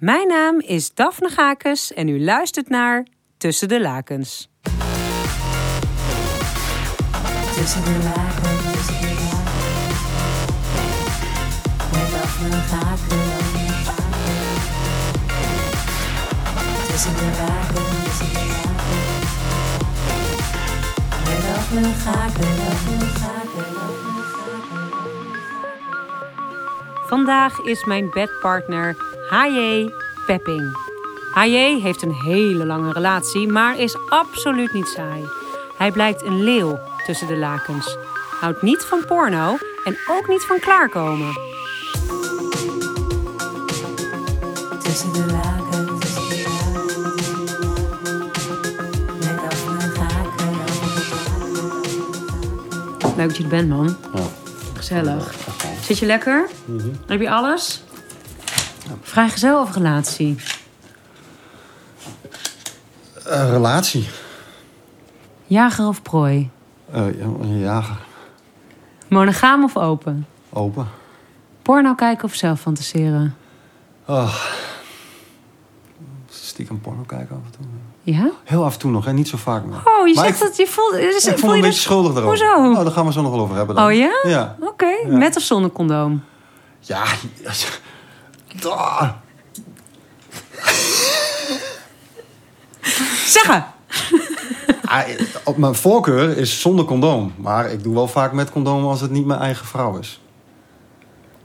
Mijn naam is Daphne Gakes en u luistert naar Tussen de Lakens. Tussen de lakens. Met Daphne Gakens. Tussen de lakens. Met Daphne Gakens, Vandaag is mijn bedpartner H.J. Pepping. H.J. heeft een hele lange relatie, maar is absoluut niet saai. Hij blijkt een leeuw tussen de lakens. Houdt niet van porno en ook niet van klaarkomen. Tussen de lakens, Leuk dat je er bent, man. Ja. Gezellig. Zit je lekker? Heb je alles? Vrijgezel of relatie? Eh, relatie. Jager of prooi? Een jager. Monogaam of open? Open. Porno kijken of zelf fantaseren? Oh. Stiekem porno kijken af en toe. Ja? Heel af en toe nog, hè? niet zo vaak meer. Oh, je Maar zegt ik, dat je voelt... is- ik voel me een beetje schuldig erover. Hoezo? Nou, daar gaan we zo nog wel over hebben dan. Oh ja? Ja. Oké, Ja. met of zonder condoom? Ja. Ah. Zeggen! Ah, Op mijn voorkeur is zonder condoom. Maar ik doe wel vaak met condoom als het niet mijn eigen vrouw is.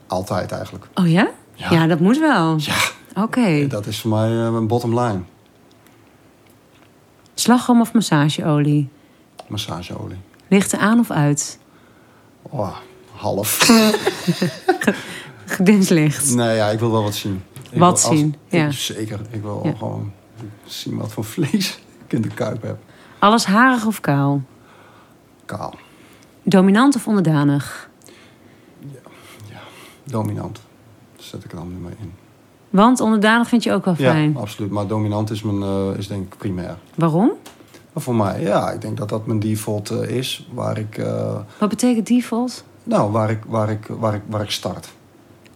Altijd eigenlijk. Oh ja? Ja. Ja, dat moet wel. Ja, Oké. dat is voor mij eh, mijn bottom line. Slagroom of massageolie? Massageolie. Lichten aan of uit? Oh, half. Gedinslicht. Nee, ja, ik wil wel wat zien. Ik Wat als- zien, ik- ja. Zeker. Ik wil Ja. gewoon zien wat voor vlees ik in de kuip heb. Alles harig of kaal? Kaal. Dominant of onderdanig? Dominant. Dat zet ik er dan nu maar in. Want onderdanig vind je ook wel fijn. Ja, absoluut. Maar dominant is, mijn, eh, is denk ik primair. Waarom? Maar voor mij, ja, ik denk dat dat mijn default eh, is. Waar ik, eh, Wat betekent default? nou, waar ik, waar ik, waar ik, waar ik start.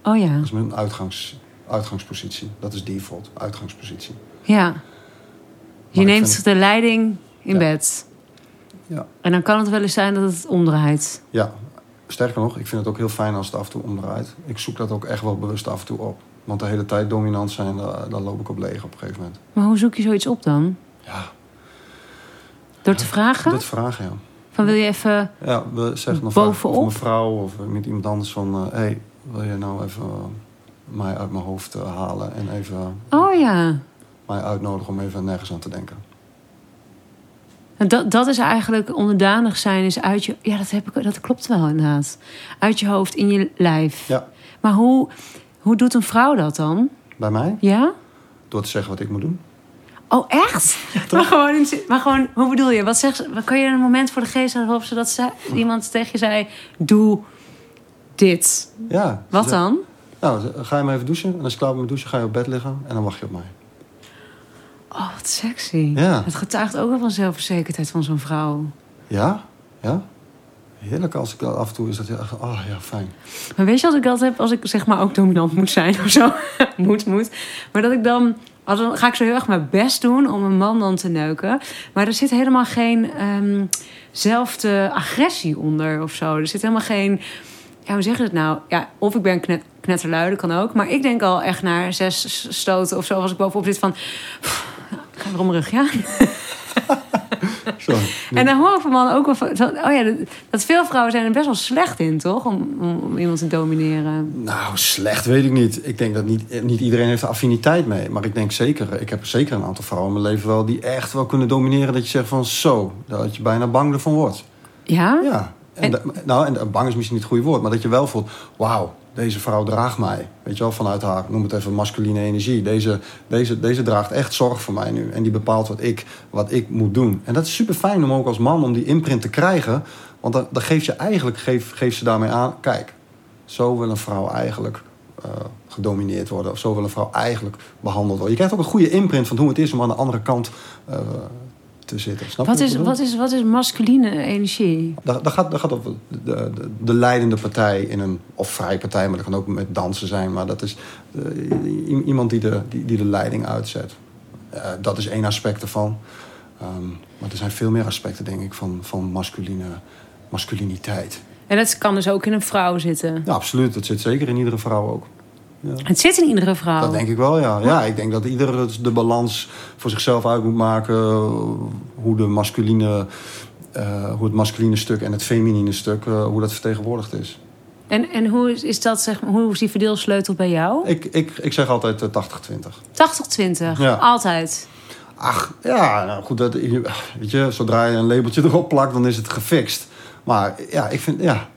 Oh ja. Dat is mijn uitgangs, uitgangspositie. Dat is default, uitgangspositie. Ja. Je neemt vind- de leiding in Ja. bed. Ja. En dan kan het wel eens zijn dat het omdraait. Ja, sterker nog, ik vind het ook heel fijn als het af en toe omdraait. Ik zoek dat ook echt wel bewust af en toe op. Want de hele tijd dominant zijn, daar, daar loop ik op leeg op een gegeven moment. Maar hoe zoek je zoiets op dan? Ja, Door te vragen? dat vragen, ja. Van wil je even... Ja, we zeggen dan Bovenop? Of mijn vrouw of met iemand anders van... Hé, hey, wil je nou even eh, mij uit mijn hoofd eh, halen... en even Oh ja. mij uitnodigen om even nergens aan te denken? En Dat, dat is eigenlijk onderdanig zijn, is uit je... Ja, dat, heb ik, dat klopt wel inderdaad. Uit je hoofd, in je lijf. Ja, Maar hoe, hoe doet een vrouw dat dan? bij mij, Ja? door te zeggen wat ik moet doen. Oh, echt? maar, gewoon, maar gewoon, hoe bedoel je? Wat zegt Kan je een moment voor de geest halen waarop zodat ze, iemand tegen je zei... Doe dit. Ja. Wat dan? Nou, ga je maar even douchen. En als je klaar bent met douchen, ga je op bed liggen. En dan wacht je op mij. Oh, wat sexy. Ja. Het getuigt ook wel van zelfverzekerdheid van zo'n vrouw. Ja? Ja? Heerlijk als ik dat af en toe is dat... Ja, oh ja, fijn. Maar weet je wat ik dat heb als ik zeg maar ook dominant moet zijn of zo? moet, moet. Maar dat ik dan... als Dan ga ik zo heel erg mijn best doen om een man dan te neuken. Maar er zit helemaal geen ehm zelfde agressie onder of zo. Er zit helemaal geen... Ja, hoe zeg je het nou? Ja, of ik ben knet, dat kan ook. Maar ik denk al echt naar zes stoten of zo... als ik bovenop zit van... "Pff, Ik ga weer om mijn rug, ja? Zo. En dan hoor ik van mannen ook wel van... Oh ja, dat, dat veel vrouwen zijn er best wel slecht in, toch? Om, om, iemand te domineren. Nou, slecht weet ik niet. Ik denk dat niet, niet iedereen heeft affiniteit mee. Maar ik denk zeker, ik heb zeker een aantal vrouwen in mijn leven wel... die echt wel kunnen domineren. Dat je zegt van zo, dat je bijna bang ervan wordt. Ja? Ja. En, En- da- nou, en bang is misschien niet het goede woord. Maar dat je wel voelt, wauw, deze vrouw draagt mij. Weet je wel, vanuit haar, noem het even masculine energie. Deze, deze, deze draagt echt zorg voor mij nu. En die bepaalt wat ik, wat ik moet doen. En dat is super fijn om ook als man om die imprint te krijgen. Want dan, dan geef je eigenlijk, geef, geef ze daarmee aan... Kijk, zo wil een vrouw eigenlijk eh, gedomineerd worden. Of zo wil een vrouw eigenlijk behandeld worden. Je krijgt ook een goede imprint van hoe het is om aan de andere kant... eh, te zitten. Snap Wat is, wat, is, wat is masculine energie? Daar, daar gaat, daar gaat over de, de, de leidende partij in een... of vrije partij, maar dat kan ook met dansen zijn. Maar dat is eh, iemand die de, die, die de leiding uitzet. Eh, dat is één aspect ervan. Ehm, maar er zijn veel meer aspecten, denk ik, van, van masculine, masculiniteit. En dat kan dus ook in een vrouw zitten. Ja, absoluut. Dat zit zeker in iedere vrouw ook. Ja. Het zit in iedere vrouw. Dat denk ik wel, ja. Ja, ik denk dat ieder de balans voor zichzelf uit moet maken. Hoe, de masculine, eh, hoe het masculine stuk en het feminine stuk, eh, hoe dat vertegenwoordigd is. En, en hoe is, is dat, zeg maar, hoe is die verdeelsleutel bij jou? Ik, ik, ik zeg altijd eh, 80-20. 80-20, Ja. altijd. Ach, ja, nou goed, dat, weet je, zodra je een labeltje erop plakt, dan is het gefixt. Maar ja, ik vind, ja,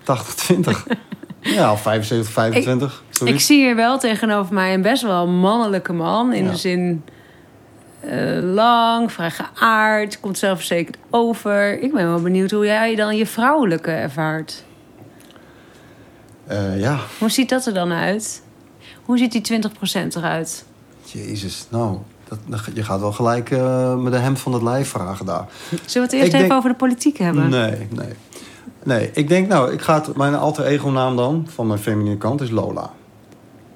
80-20. ja, of 75, 25. Ik zie hier wel tegenover mij een best wel mannelijke man. In Ja. de zin eh, lang, vrij geaard, komt zelfverzekerd over. Ik ben wel benieuwd hoe jij dan je vrouwelijke ervaart. Eh, ja, Hoe ziet dat er dan uit? Hoe ziet die 20% eruit? jezus, nou, dat, je gaat wel gelijk eh, met de hemd van het lijf vragen daar. Zullen we het eerst Ik even denk- over de politiek hebben? Nee, nee. Nee, ik denk nou, ik ga het, mijn alter ego naam dan, van mijn feminine kant, is Lola.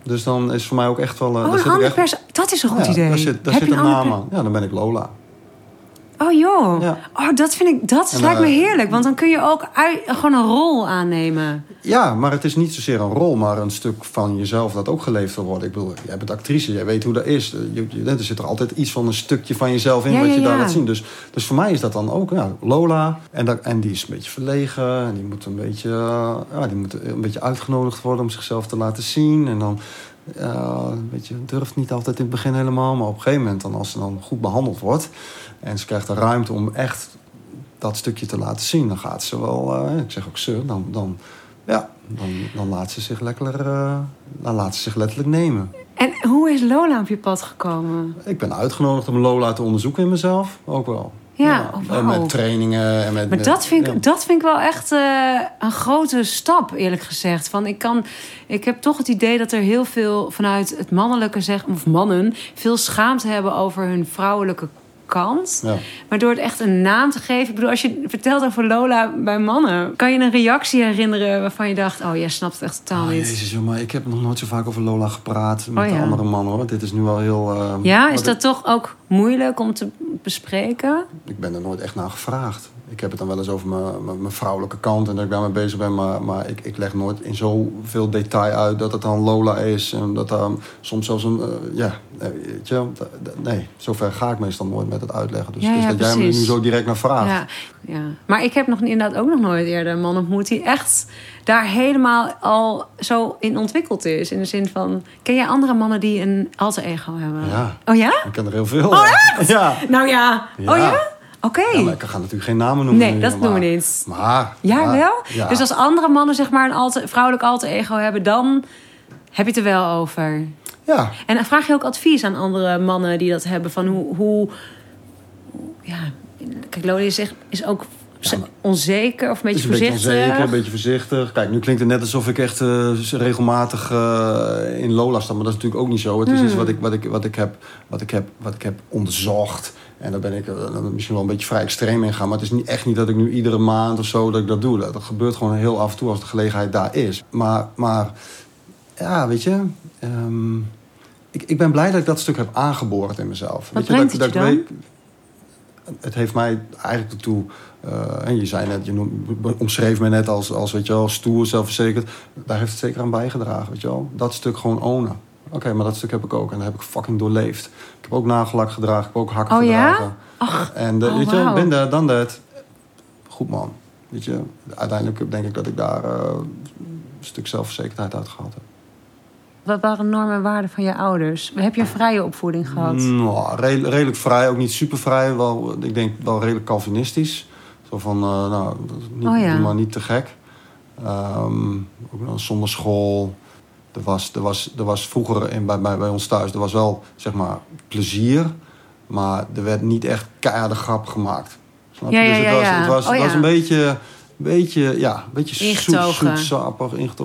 Dus dan is voor mij ook echt wel... eh, Oh, daar een zit ik ander echt- perso- Dat is een goed ja, idee. Daar zit, daar Heb zit een naam aan. Ja, dan ben ik Lola. Oh joh. Ja. Oh, dat vind ik, dat En, lijkt me eh, heerlijk. Want dan kun je ook gewoon een rol aannemen. Ja, maar het is niet zozeer een rol, maar een stuk van jezelf dat ook geleefd wil worden. Ik bedoel, jij bent actrice, jij weet hoe dat is. Je, je- er zit er altijd iets van een stukje van jezelf in Ja, wat ja, je daar laat zien. Dus, dus voor mij is dat dan ook ja, Lola. En, dat, en die is een beetje verlegen. En die moet een beetje, eh, ja, die moet een beetje uitgenodigd worden om zichzelf te laten zien. En dan ja, een beetje, durft niet altijd in het begin helemaal. Maar op een gegeven moment, dan, als ze dan goed behandeld wordt... en ze krijgt de ruimte om echt dat stukje te laten zien... dan gaat ze wel, eh, ik zeg ook ze, dan... dan ja, dan, dan laat ze zich lekker, eh, dan laat ze zich letterlijk nemen. En hoe is Lola op je pad gekomen? Ik ben uitgenodigd om Lola te onderzoeken in mezelf, ook wel. Ja, oh, en met trainingen en met. Maar met- dat vind, ik, ja. dat vind ik wel echt eh, een grote stap, eerlijk gezegd. Van ik, kan, ik heb toch het idee dat er heel veel vanuit het mannelijke, zeg, of mannen, veel schaamte hebben over hun vrouwelijke kant. Ja. Maar door het echt een naam te geven. Ik bedoel, als je vertelt over Lola bij mannen, kan je een reactie herinneren waarvan je dacht: Oh, jij snapt het echt totaal Oh, niet. jezus, ik heb nog nooit zo vaak over Lola gepraat met Oh, ja. andere mannen hoor. Dit is nu wel heel. eh, Ja, is dat toch ook moeilijk om te bespreken? Ik ben er nooit echt naar gevraagd. Ik heb het dan wel eens over mijn, mijn, mijn vrouwelijke kant en dat ik daarmee bezig ben. Maar, maar ik, ik leg nooit in zoveel detail uit dat het dan Lola is. En dat dan soms zelfs een. eh, ja, eh, weet je, nee, zover ga ik meestal nooit met het uitleggen. Dus, Ja, dus dat jij me nu zo direct naar vraagt. Ja, ja. Maar ik heb nog inderdaad ook nog nooit eerder een man ontmoet die echt daar helemaal al zo in ontwikkeld is. In de zin van, ken jij andere mannen die een alter ego hebben? Ja. Oh ja? Ik ken er heel veel. Oh, Ja. Nou. Ja. Oh ja? Oké. Ja, maar ik ga natuurlijk geen namen noemen. Nee, nu, dat maar- doen we niet. Maar. Ja, maar- wel? Ja. Dus als andere mannen zeg maar een alter, vrouwelijk alter ego hebben, dan heb je het er wel over. Ja, En vraag je ook advies aan andere mannen die dat hebben van hoe... hoe ja, kijk, Lola is, echt, is ook Ja, onzeker of een beetje is een beetje voorzichtig. onzeker, een beetje voorzichtig. Kijk, nu klinkt het net alsof ik echt eh, regelmatig eh, in Lola sta. Maar dat is natuurlijk ook niet zo. Het is Hmm. iets wat ik, wat, ik, wat, ik heb, wat, ik heb, wat ik heb onderzocht. En daar ben ik eh, misschien wel een beetje vrij extreem in gaan. Maar het is niet, echt niet dat ik nu iedere maand of zo dat ik dat doe. Dat, gebeurt gewoon heel af en toe als de gelegenheid daar is. Maar, maar ja, weet je... ehm, ik, ik ben blij dat ik dat stuk heb aangeboord in mezelf. weet brengt dat, het je dat weet- het heeft mij eigenlijk ertoe... eh, en je zei net, je noem- omschreef me net als, als weet je wel, stoer, zelfverzekerd. Daar heeft het zeker aan bijgedragen, weet je wel. Dat stuk gewoon ownen. Oké, maar dat stuk heb ik ook. En dat heb ik fucking doorleefd. Ik heb ook nagellak gedragen, ik heb ook hakken Oh ja? gedragen. Ach, En de, oh, weet je, wauw. ben daar, dan dat. Goed man. Weet je, uiteindelijk denk ik dat ik daar eh, een stuk zelfverzekerdheid uit gehad heb. Wat waren normen en waarden van je ouders? Heb je een vrije opvoeding gehad? Nou, redelijk, redelijk vrij, ook niet super vrij. Wel, ik denk wel redelijk Calvinistisch. Zo van, eh, nou, niet, Oh ja. maar niet te gek. Ehm, ook nog zonder school. Er was, er was, er was vroeger in, bij, bij, bij ons thuis, er was wel, zeg maar, plezier. Maar er werd niet echt keiharde grap gemaakt. Snap je? Ja, ja, dus het ja, was, ja. het was, Oh, het was ja. een beetje... Beetje, ja, een beetje zoet, Ingetogen.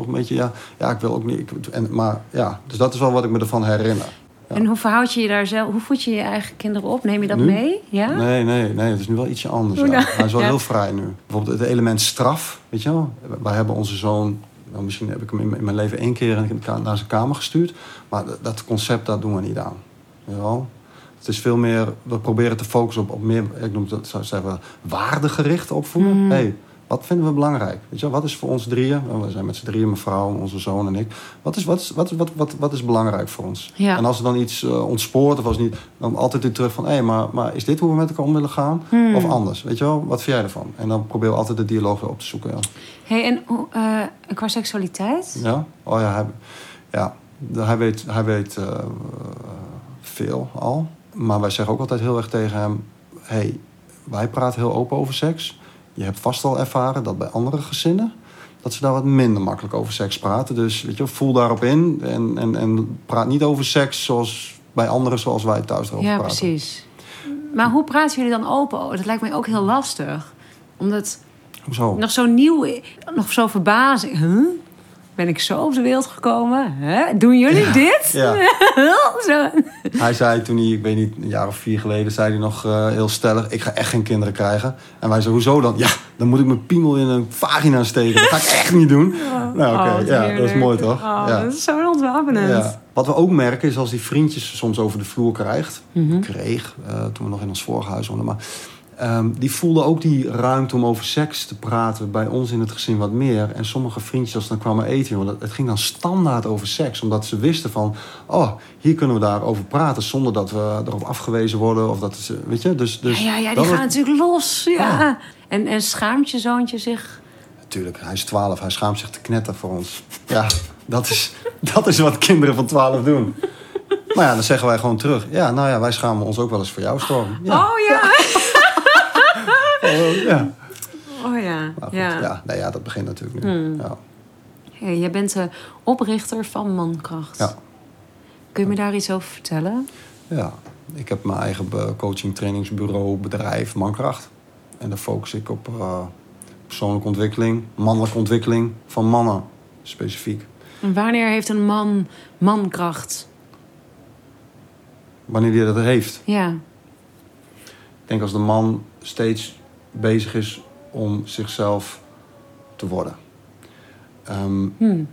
Een beetje, ja, ja, ik wil ook niet... Ik, en, maar ja, dus dat is wel wat ik me ervan herinner. En hoe verhoud je je daar zelf? Hoe voed je je eigen kinderen op? Neem je dat Nu? mee? Ja? Nee, nee, nee, het is nu wel ietsje anders. Ja. dan? Hij is wel heel vrij nu. Bijvoorbeeld het element straf, weet je wel. Wij hebben onze zoon, nou, misschien heb ik hem in mijn- leven één keer naar zijn kamer gestuurd. Maar dat- concept, dat doen we niet aan. Wel? Het is veel meer, we proberen te focussen op, op meer, ik noem het, zou zeggen, waardegericht opvoeden. Mm. Hey, wat vinden we belangrijk? Weet je wel, wat is voor ons drieën? Nou, We zijn met z'n drieën, mijn vrouw, onze zoon en ik. Wat is, wat is, wat is, wat, wat, wat is belangrijk voor ons? Ja. En als er dan iets eh, ontspoort of als niet, dan altijd weer terug van... hé, maar, maar is dit hoe we met elkaar om willen gaan? Hmm. Of anders? Weet je wel, wat vind jij ervan? En dan proberen we altijd de dialoog weer op te zoeken. Ja, Hey, en eh, qua seksualiteit? ja? Oh ja, hij, ja, hij weet, hij weet eh, veel al. Maar wij zeggen ook altijd heel erg tegen hem... hé, hey, wij praten heel open over seks. Je hebt vast al ervaren dat bij andere gezinnen... dat ze daar wat minder makkelijk over seks praten. Dus weet je, voel daarop in en, en, en praat niet over seks zoals bij anderen... zoals wij thuis erover Ja, praten. precies. Maar hoe praten jullie dan open? Oh, Dat lijkt mij ook heel lastig. Omdat Hoezo? nog zo nieuw, nog zo verbazing. Huh? Ben ik zo op de wereld gekomen? Hè? Doen jullie dit? Ja. zo. Hij zei toen hij, ik weet niet, een jaar of vier geleden, zei hij nog eh, heel stellig: Ik ga echt geen kinderen krijgen. En wij zeiden: Hoezo dan? Ja, dan moet ik mijn piemel in een vagina steken. Dat ga ik echt niet doen. nou, oké, Oh, ja, dat is mooi toch? Oh, ja. Dat is zo ontwapenend. Ja. Wat we ook merken is als die vriendjes soms over de vloer krijgt, Mhm. kreeg, eh, toen we nog in ons vorige huis woonden, maar ehm, die voelden ook die ruimte om over seks te praten. Bij ons in het gezin wat meer. En sommige vriendjes, als ze dan kwamen eten, want het, ging dan standaard over seks, omdat ze wisten van, oh, hier kunnen we daarover praten zonder dat we erop afgewezen worden of dat ze, weet je, dus, dus ja, ja, ja, die gaan natuurlijk los. Ja. En, en schaamt je zoontje zich? Natuurlijk, hij is 12, hij schaamt zich te knetter voor ons. Ja, dat is, dat is wat kinderen van 12 doen. Maar ja, dan zeggen wij gewoon terug. Ja, nou ja, wij schamen ons ook wel eens voor jou, Storm. Ja. Oh ja. Ja. Oh ja. Goed, ja. ja. nee, ja, dat begint natuurlijk nu. Hmm. Ja. Hey, jij bent de oprichter van Mankracht. Ja. Kun je me daar iets over vertellen? ja, ik heb mijn eigen coaching, trainingsbureau, bedrijf, Mankracht. En daar focus ik op eh, persoonlijke ontwikkeling, mannelijke ontwikkeling van mannen specifiek. En wanneer heeft een man mankracht? Wanneer die dat heeft, Ja. Ik denk als de man steeds bezig is om zichzelf te worden. Ehm, Hm.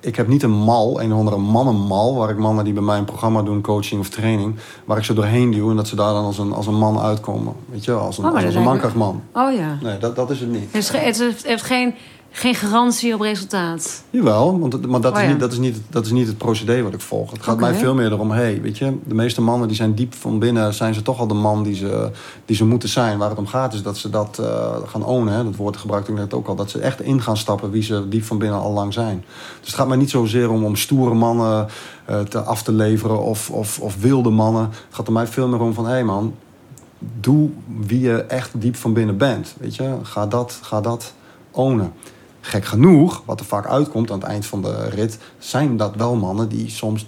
ik heb niet een mal, een of andere mannenmal, waar ik mannen die bij mij een programma doen, coaching of training, waar ik ze doorheen duw en dat ze daar dan als een, als een man uitkomen. Weet je wel, als een, Oh, als een mankrachtman. Oh ja. Nee, dat, dat is het niet. Het, is heeft geen, geen garantie op resultaat. Jawel, want, maar dat, Oh is niet, dat, is niet, dat is niet het procedé wat ik volg. Het gaat mij veel meer erom, hey, weet je, de meeste mannen die zijn diep van binnen, zijn ze toch al de man die ze, die ze moeten zijn. Waar het om gaat is dat ze dat eh, gaan ownen. Hè. Dat woord gebruikte ik net ook al. Dat ze echt in gaan stappen wie ze diep van binnen al lang zijn. Dus het gaat mij niet zozeer om, om stoere mannen eh, te, af te leveren of, of, of wilde mannen. Het gaat er mij veel meer om van, hé hey man, doe wie je echt diep van binnen bent. Weet je, ga dat, ga dat ownen. Gek genoeg, wat er vaak uitkomt aan het eind van de rit, zijn dat wel mannen die soms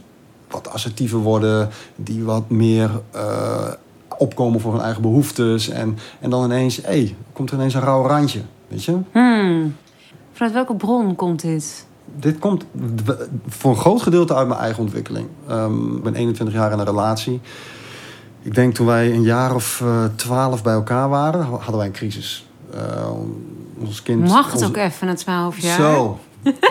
wat assertiever worden, die wat meer eh, opkomen voor hun eigen behoeftes. En, en dan ineens, hé, hey, komt er ineens een rauw randje. Weet je? Hmm. Vanuit welke bron komt dit? Dit komt voor een groot gedeelte uit mijn eigen ontwikkeling. Ehm, ik ben 21 jaar in een relatie. Ik denk toen wij een jaar of eh, twaalf bij elkaar waren, hadden wij een crisis. Eh, ons kind. Mag het ook even na twaalf jaar? Zo.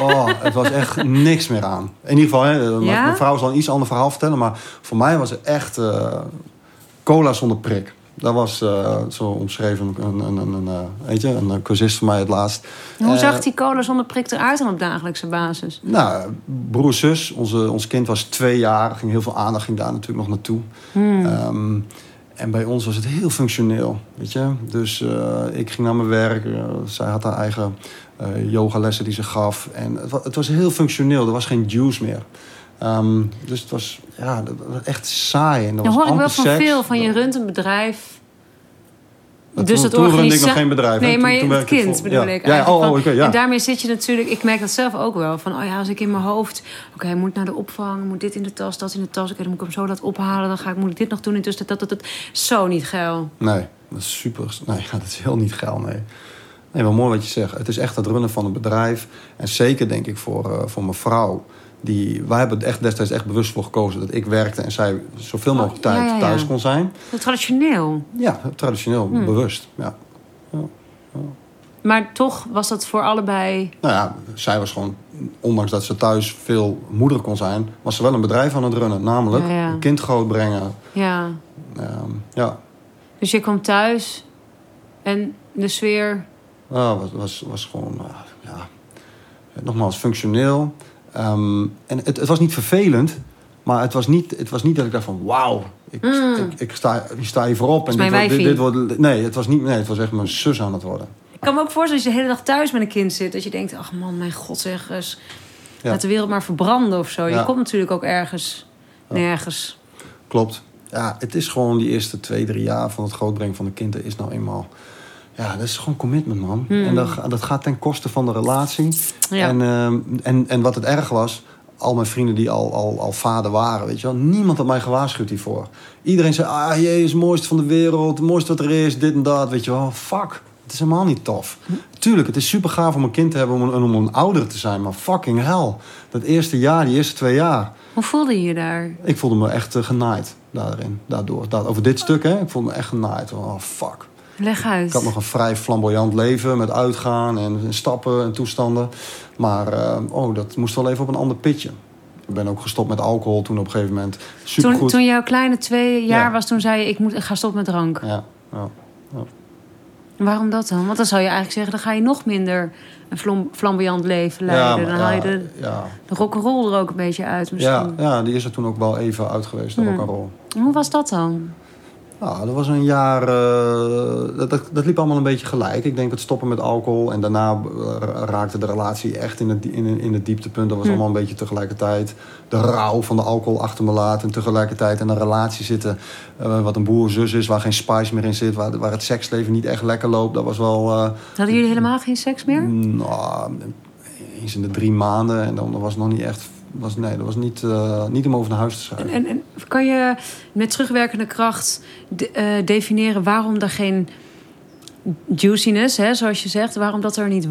Oh, het was echt niks meer aan. In ieder geval, hè, mijn- Ja? mijn vrouw zal een iets ander verhaal vertellen. Maar voor mij was het echt eh, cola zonder prik. Dat was eh, zo omschreven, een, een, een, een, eh, weet je, een cursist van mij het laatst. Hoe Eh, zag die cola zonder prik eruit dan op dagelijkse basis? Nou, broer, zus. Onze, ons kind was twee jaar. Ging heel veel aandacht ging daar natuurlijk nog naartoe. Hmm. Ehm, en bij ons was het heel functioneel, weet je. Dus eh, ik ging naar mijn werk. eh, zij had haar eigen eh, yogalessen die ze gaf. En het was, het was heel functioneel. Er was geen juice meer. Ehm, dus het was, ja, echt saai. En Dan hoor ik wel van seks. veel van je runt een bedrijf. Dus toen, het toen ik nog geen bedrijf. Nee, maar toen het kind bedoel ja. ik Ja, oh, oh, oké, ja. En daarmee zit je natuurlijk... Ik merk dat zelf ook wel. Van, oh ja, als ik in mijn hoofd... Oké, hij moet naar de opvang, moet dit in de tas, dat in de tas. Oké, dan moet ik hem zo dat ophalen. Dan ga ik, moet ik dit nog doen. En dat, dat, dat, dat. Zo niet geil. Nee, dat is super. Nee, dat is heel niet geil, nee. Nee, wel mooi wat je zegt. Het is echt het runnen van een bedrijf. En zeker denk ik voor, eh, voor mijn vrouw. Die, wij hebben echt destijds echt bewust voor gekozen dat ik werkte en zij zoveel Oh, mogelijk tijd ja, ja, ja. thuis kon zijn. Heel traditioneel. Ja, traditioneel, Hmm. bewust. Ja. Maar toch was dat voor allebei... Nou ja, zij was gewoon, ondanks dat ze thuis veel moeder kon zijn, was ze wel een bedrijf aan het runnen. Namelijk een kind grootbrengen. Ja. Ehm, ja, Dus je kwam thuis en de sfeer... Ja, was, was, was gewoon, eh, ja, nogmaals, functioneel. Ehm, en het, het was niet vervelend, maar het was niet, het was niet dat ik dacht van, wauw, ik, Mm. ik, ik, sta, ik sta hier voorop. En dit, wordt- dit, wordt, nee, het was niet, nee, het was echt mijn zus aan het worden. Ik kan me ook voorstellen als je de hele dag thuis met een kind zit... dat je denkt, ach man, mijn god zeg eens... Ja. Laat de wereld maar verbranden of zo. Je komt natuurlijk ook ergens, nergens. Klopt. Ja, het is gewoon die eerste twee, drie jaar van het grootbrengen van een kind. Is nou eenmaal... Ja, dat is gewoon commitment, man. Hmm. En dat, dat gaat ten koste van de relatie. Ja. En, ehm, en, en wat het erg was... Al mijn vrienden die al, al, al vader waren, weet je wel. Niemand had mij gewaarschuwd hiervoor. Iedereen zei, ah, jee, is het mooiste van de wereld. Het mooiste wat er is, dit en dat, weet je wel. Fuck. Het is helemaal niet tof. Tuurlijk, het is super gaaf om een kind te hebben om een, om een ouder te zijn. Maar fucking hell. Dat eerste jaar, die eerste twee jaar... Hoe voelde je je daar? Ik voelde me echt eh, genaaid daarin, daardoor. Da- over dit stuk, hè. Ik voelde me echt genaaid. Oh, fuck. Leg uit. Ik had nog een vrij flamboyant leven met uitgaan en, en stappen en toestanden. Maar eh, oh, dat moest wel even op een ander pitje. Ik ben ook gestopt met alcohol toen op een gegeven moment. toen, Supergoed. toen jouw kleine twee jaar Ja. was, toen zei je... ik, moet, ik ga stoppen met drank. Ja, ja. Waarom dat dan? Want dan zou je eigenlijk zeggen... dan ga je nog minder een flam- flamboyant leven leiden. dan haal je ja, de, ja, de rock'n'roll er ook een beetje uit ja, misschien. ja, die is er toen ook wel even uit geweest, de Hmm. rock'n'roll. Hoe was dat dan? Nou, dat was een jaar. eh, dat, dat, dat liep allemaal een beetje gelijk. Ik denk het stoppen met alcohol. En daarna eh, raakte de relatie echt in het, in, in het dieptepunt. Dat was Hm. allemaal een beetje tegelijkertijd. De rouw van de alcohol achter me laten. En tegelijkertijd in een relatie zitten. eh, wat een broer-zus is, waar geen spice meer in zit. Waar, waar het seksleven niet echt lekker loopt. Dat was wel. Hadden jullie helemaal geen seks meer? nou, eens in de drie maanden. En dan was het nog niet echt. Was, nee, dat was niet, eh, niet om over naar huis te schrijven. En, en kan je met terugwerkende kracht de- eh, definiëren waarom er geen juiciness, hè, zoals je zegt, waarom dat er niet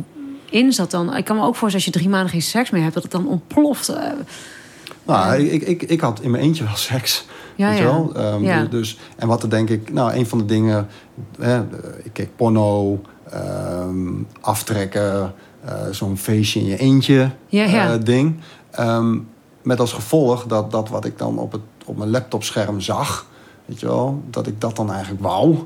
in zat dan? Ik kan me ook voorstellen als je drie maanden geen seks meer hebt, dat het dan ontploft. eh. Nou, ik, ik, ik had in mijn eentje wel seks. Ja, weet ja. wel? Ehm, Ja. du- Dus, en wat er denk ik... Nou, een van de dingen... Hè, ik keek porno, ehm, aftrekken... zo'n feestje in je eentje Ja, ja. ding. Ehm, met als gevolg dat, dat wat ik dan op, het, op mijn laptopscherm zag... Weet je wel? Dat ik dat dan eigenlijk wou.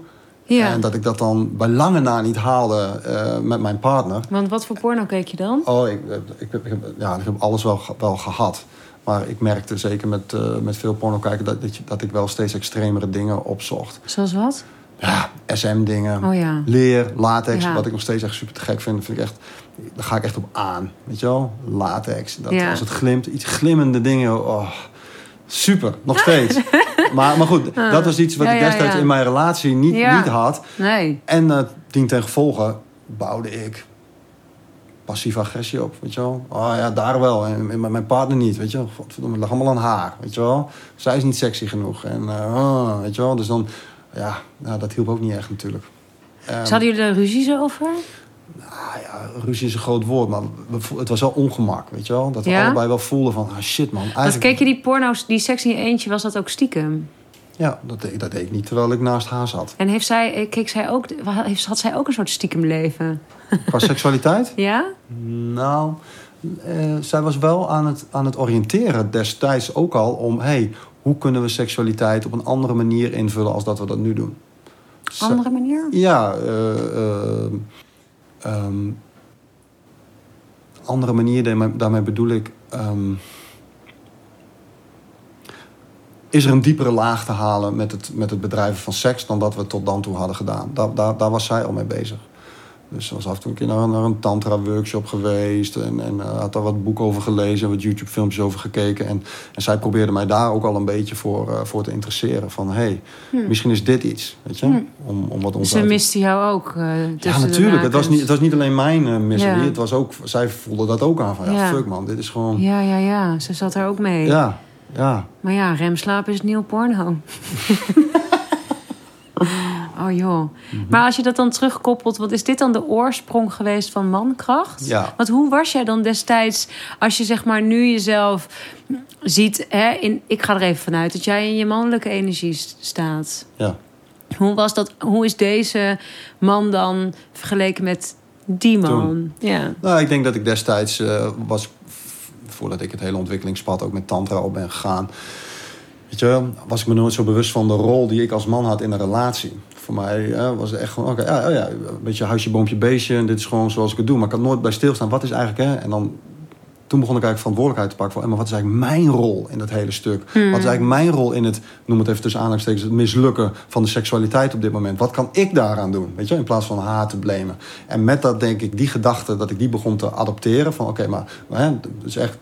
ja. En dat ik dat dan bij lange na niet haalde eh, met mijn partner. Want wat voor porno keek je dan? Oh, ik, ik, heb, ik, ja, ik heb alles wel, wel gehad. Maar ik merkte zeker met, eh, met veel porno kijken dat, dat, je- dat ik wel steeds extremere dingen opzocht. Zoals wat? Ja, SM-dingen, Oh ja. leer, latex, Ja. wat ik nog steeds echt super te gek vind. vind ik echt, daar ga ik echt op aan. Weet je wel? Latex. Dat, Ja. Als het glimt, iets glimmende dingen. Oh, super, nog steeds. maar, maar goed, dat was iets wat Ja, ik destijds ja. in mijn relatie niet, Ja. niet had. Nee. En eh dien ten gevolge bouwde ik passieve agressie op, weet je wel. Oh ja, daar wel. En, mijn partner niet, weet je wel. Godverdomme, het lag allemaal aan haar, weet je wel. Zij is niet sexy genoeg. En, eh, oh, weet je wel. Dus dan, ja, nou, dat hielp ook niet echt natuurlijk. Ehm, Hadden jullie er ruzies over? ah, ja, ruzie is een groot woord, maar het was wel ongemak, weet je wel. Dat we Ja? allebei wel voelden van, ah shit man. Want Eigenlijk, keek je die porno's, die seks in je eentje, was dat ook stiekem? Ja, dat deed, dat deed ik niet terwijl ik naast haar zat. En heeft zij, eh, keek zij ook, had zij ook een soort stiekem leven? Qua seksualiteit? Ja? Nou, eh, zij was wel aan het, aan het oriënteren destijds ook al om... hey, hoe kunnen we seksualiteit op een andere manier invullen als dat we dat nu doen? Andere manier? Ja, eh, eh, ehm, andere manier, daarmee, daarmee bedoel ik... ehm, is er een diepere laag te halen met het, met het bedrijven van seks... dan dat we tot dan toe hadden gedaan. Daar, daar, daar was zij al mee bezig. Dus ze was af en toe een keer naar, een- naar een tantra-workshop geweest... en, en eh, had daar wat boeken over gelezen... wat YouTube-filmpjes over gekeken. En, en zij probeerde mij daar ook al een beetje voor, eh, voor te interesseren. Van, hé, hey, misschien is dit iets, weet je? Om, om wat ons Ze uit miste jou ook. eh, ja, natuurlijk. Het was, niet, het was niet alleen mijn miserie. Ja. Het was ook, zij voelde dat ook aan. Van, ja, Ja. fuck man, dit is gewoon... Ja, ja, ja. Ze zat er ook mee. Ja, ja. Maar ja, remslaap is nieuw porno. Oh joh. Mhm. Maar als je dat dan terugkoppelt, wat is dit dan de oorsprong geweest van mankracht? Ja. Want hoe was jij dan destijds, als je zeg maar nu jezelf ziet, hè, in, ik ga er even vanuit dat jij in je mannelijke energie staat. Ja. Hoe was dat? Hoe is deze man dan vergeleken met die man? Toen. Ja. Nou, ik denk dat ik destijds eh, was, voordat ik het hele ontwikkelingspad ook met tantra op ben gegaan, weet je, wel, was ik me nooit zo bewust van de rol die ik als man had in een relatie. Voor mij was het echt gewoon, oké, ja, oh ja, een beetje huisje, boompje, beestje. En dit is gewoon zoals ik het doe. Maar ik had nooit bij stilstaan. Wat is eigenlijk, hè? En dan, toen begon ik eigenlijk verantwoordelijkheid te pakken. Van, maar wat is eigenlijk mijn rol in dat hele stuk? Wat is eigenlijk mijn rol in het, noem het even tussen aanhalingstekens, het mislukken van de seksualiteit op dit moment? Wat kan ik daaraan doen? Weet je, in plaats van haar te blamen. En met dat denk ik, die gedachte, dat ik die begon te adopteren. Van oké, maar hè, dus echt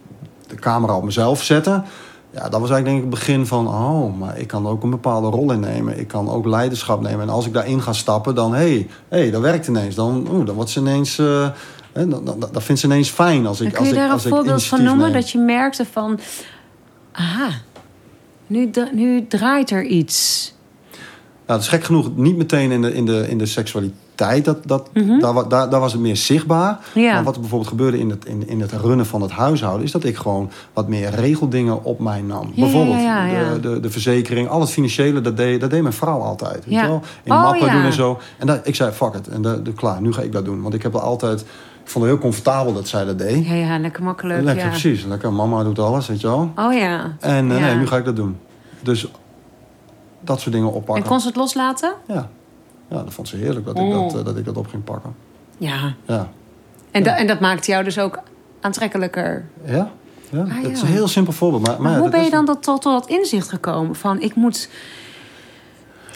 de camera op mezelf zetten. Ja, dat was eigenlijk denk ik het begin van... oh, maar ik kan ook een bepaalde rol innemen. Ik kan ook leiderschap nemen. En als ik daarin ga stappen, dan... hé, hey, hey, dat werkt ineens. Dan, oeh, dan wordt ze ineens... eh, hè, dan, dan, dan vindt ze ineens fijn als ik kun als je ik, daar een als ik voorbeeld van noemen? neem. Dat je merkte van, aha, nu, nu draait er iets. Nou, het is gek genoeg niet meteen in de, in de, in de seksualiteit. Dat, dat, daar, wa- daar, daar was het meer zichtbaar. Mhm. Ja. Maar wat er bijvoorbeeld gebeurde in het, in, in het runnen van het huishouden... is dat ik gewoon wat meer regeldingen op mij nam. Ja, bijvoorbeeld ja. De, de, de verzekering, al het financiële... dat deed, dat deed mijn vrouw altijd. Weet wel? In Oh, mappen doen en zo. En dat, ik zei, fuck it. En de, de, klaar, nu ga ik dat doen. Want ik heb er altijd... Ik vond het heel comfortabel dat zij dat deed. Ja, ja, lekker makkelijk. Lekker, precies. Lekker, mama doet alles, weet je wel. Oh ja. En eh, nee, nu ga ik dat doen. Dus dat soort dingen oppakken. En kon ze het loslaten? Ja. Ja, dat vond ze heerlijk dat, ik Oh. dat, eh, dat ik dat op ging pakken. Ja. Ja. En, Ja. en dat maakte jou dus ook aantrekkelijker. Ja? ja? Ah, Het is een heel simpel voorbeeld. Maar, maar, Maar hoe dat ben je dan tot, tot, tot dat inzicht gekomen? Van, ik moet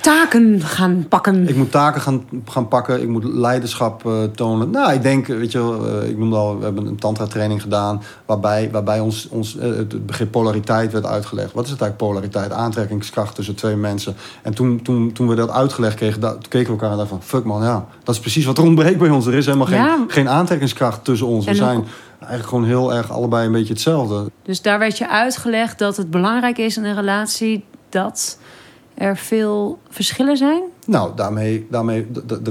taken gaan pakken. Ik moet taken gaan, gaan pakken. Ik moet leiderschap eh, tonen. Nou, ik denk, weet je wel, eh, ik noemde al, we hebben een tantra-training gedaan... waarbij, waarbij ons, ons eh, het begrip polariteit werd uitgelegd. Wat is het eigenlijk polariteit? Aantrekkingskracht tussen twee mensen. En toen, toen, toen we dat uitgelegd kregen, da- keken we elkaar en dachten van... fuck man, ja, dat is precies wat er ontbreekt bij ons. Er is helemaal geen, Ja. geen aantrekkingskracht tussen ons. We En zijn eigenlijk gewoon heel erg allebei een beetje hetzelfde. Dus daar werd je uitgelegd dat het belangrijk is in een relatie dat er veel verschillen zijn. Nou, daarmee, daarmee,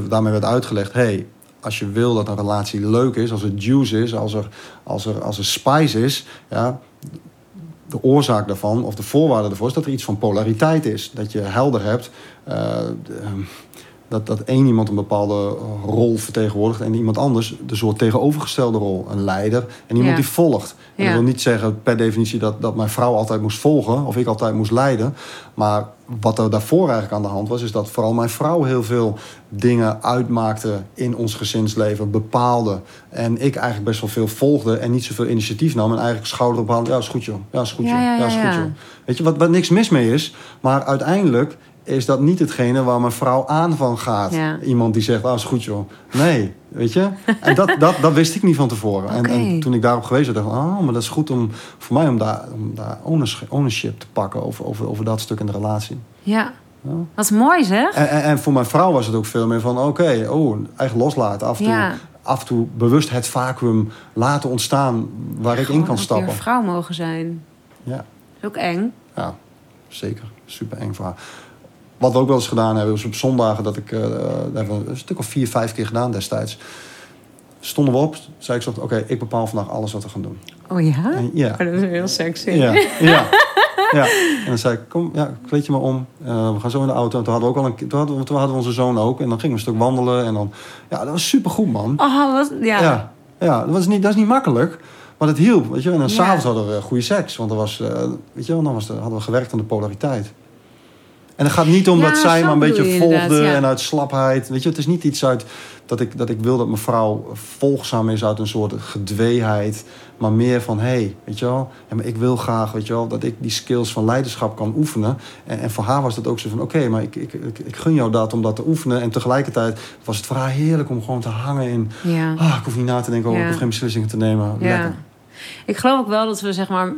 daarmee werd uitgelegd: hey, als je wil dat een relatie leuk is, als er juice is, als er, als er, als er spice is, ja, de oorzaak daarvan of de voorwaarde daarvoor is dat er iets van polariteit is. Dat je helder hebt eh, ehm, dat, dat één iemand een bepaalde rol vertegenwoordigt en iemand anders de soort tegenovergestelde rol. Een leider en iemand Ja. die volgt. En Ja. dat wil niet zeggen per definitie dat, dat mijn vrouw altijd moest volgen of ik altijd moest leiden. Maar wat er daarvoor eigenlijk aan de hand was, is dat vooral mijn vrouw heel veel dingen uitmaakte in ons gezinsleven, bepaalde. En ik eigenlijk best wel veel volgde en niet zoveel initiatief nam. En eigenlijk schouder ophaalde. Ja, is goed joh. Ja, is goed joh. Ja, is goed joh. Weet je, wat, wat niks mis mee is. Maar uiteindelijk is dat niet hetgene waar mijn vrouw aan van gaat. Ja. Iemand die zegt, ah, is goed joh. Nee, weet je. En dat, dat, dat wist ik niet van tevoren. En, en toen ik daarop gewezen dacht ik, oh, maar dat is goed om voor mij om daar, om daar ownership, te pakken over, over, over dat stuk in de relatie. Ja. Ja. Dat is mooi zeg. En, en, en voor mijn vrouw was het ook veel meer van, oké, oh, echt loslaten. Af en, toe, Ja. af en toe bewust het vacuüm laten ontstaan waar ik in kan stappen. weer vrouw mogen zijn. Ja. Dat is ook eng. Ja, zeker. Super eng voor haar. Wat we ook wel eens gedaan hebben, is op zondagen dat ik... eh, dat hebben we een stuk of vier, vijf keer gedaan destijds. Stonden we op, zei ik zo, oké, ik bepaal vandaag alles wat we gaan doen. Oh ja? En ja, Oh, dat is heel sexy. ja, ja. Ja, en dan zei ik, kom, ja, kleed je maar om. Eh, we gaan zo in de auto. En toen hadden we ook al een, toen hadden, we, toen hadden we onze zoon ook. En dan gingen we een stuk wandelen. En dan, ja, dat was supergoed, man. Oh, wat, ja. Ja, ja dat, was niet, dat is niet makkelijk. Maar het hielp, weet je. En dan Ja. s'avonds hadden we goede seks. Want er was, eh, weet je wel, dan was hadden we gewerkt aan de polariteit. En het gaat niet om dat zij maar een beetje volgde ja. en uit slapheid. Weet je, het is niet iets uit dat ik, dat ik wil dat mijn vrouw volgzaam is uit een soort gedweeheid. Maar meer van, hé, hey, weet je wel, ja, maar ik wil graag, weet je wel, dat ik die skills van leiderschap kan oefenen. En, en voor haar was dat ook zo van, oké, maar ik, ik, ik, ik gun jou dat om dat te oefenen. En tegelijkertijd was het voor haar heerlijk om gewoon te hangen in, Ja. ah, ik hoef niet na te denken over, Ja. ik hoef geen beslissingen te nemen. Ja. Lekker. Ik geloof ook wel dat we zeg maar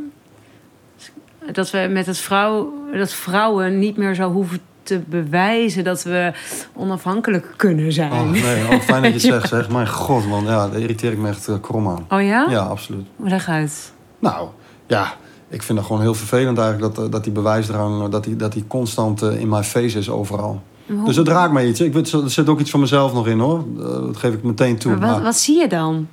dat we met het vrouw dat vrouwen niet meer zo hoeven te bewijzen dat we onafhankelijk kunnen zijn. Oh, nee, oh, fijn dat je het zegt, zeg. Mijn god, man, ja, daar irriteer ik me echt eh, krom aan. Oh ja? Ja, absoluut. Leg uit. Nou, ja, ik vind het gewoon heel vervelend eigenlijk dat, eh, dat die bewijsdrang, eh, dat die, dat die constant in mijn face is overal. Hoe- Dus dat raakt mij iets. Ik weet, er zit ook iets van mezelf nog in hoor. Dat geef ik meteen toe. Maar wat, Maar- wat zie je dan?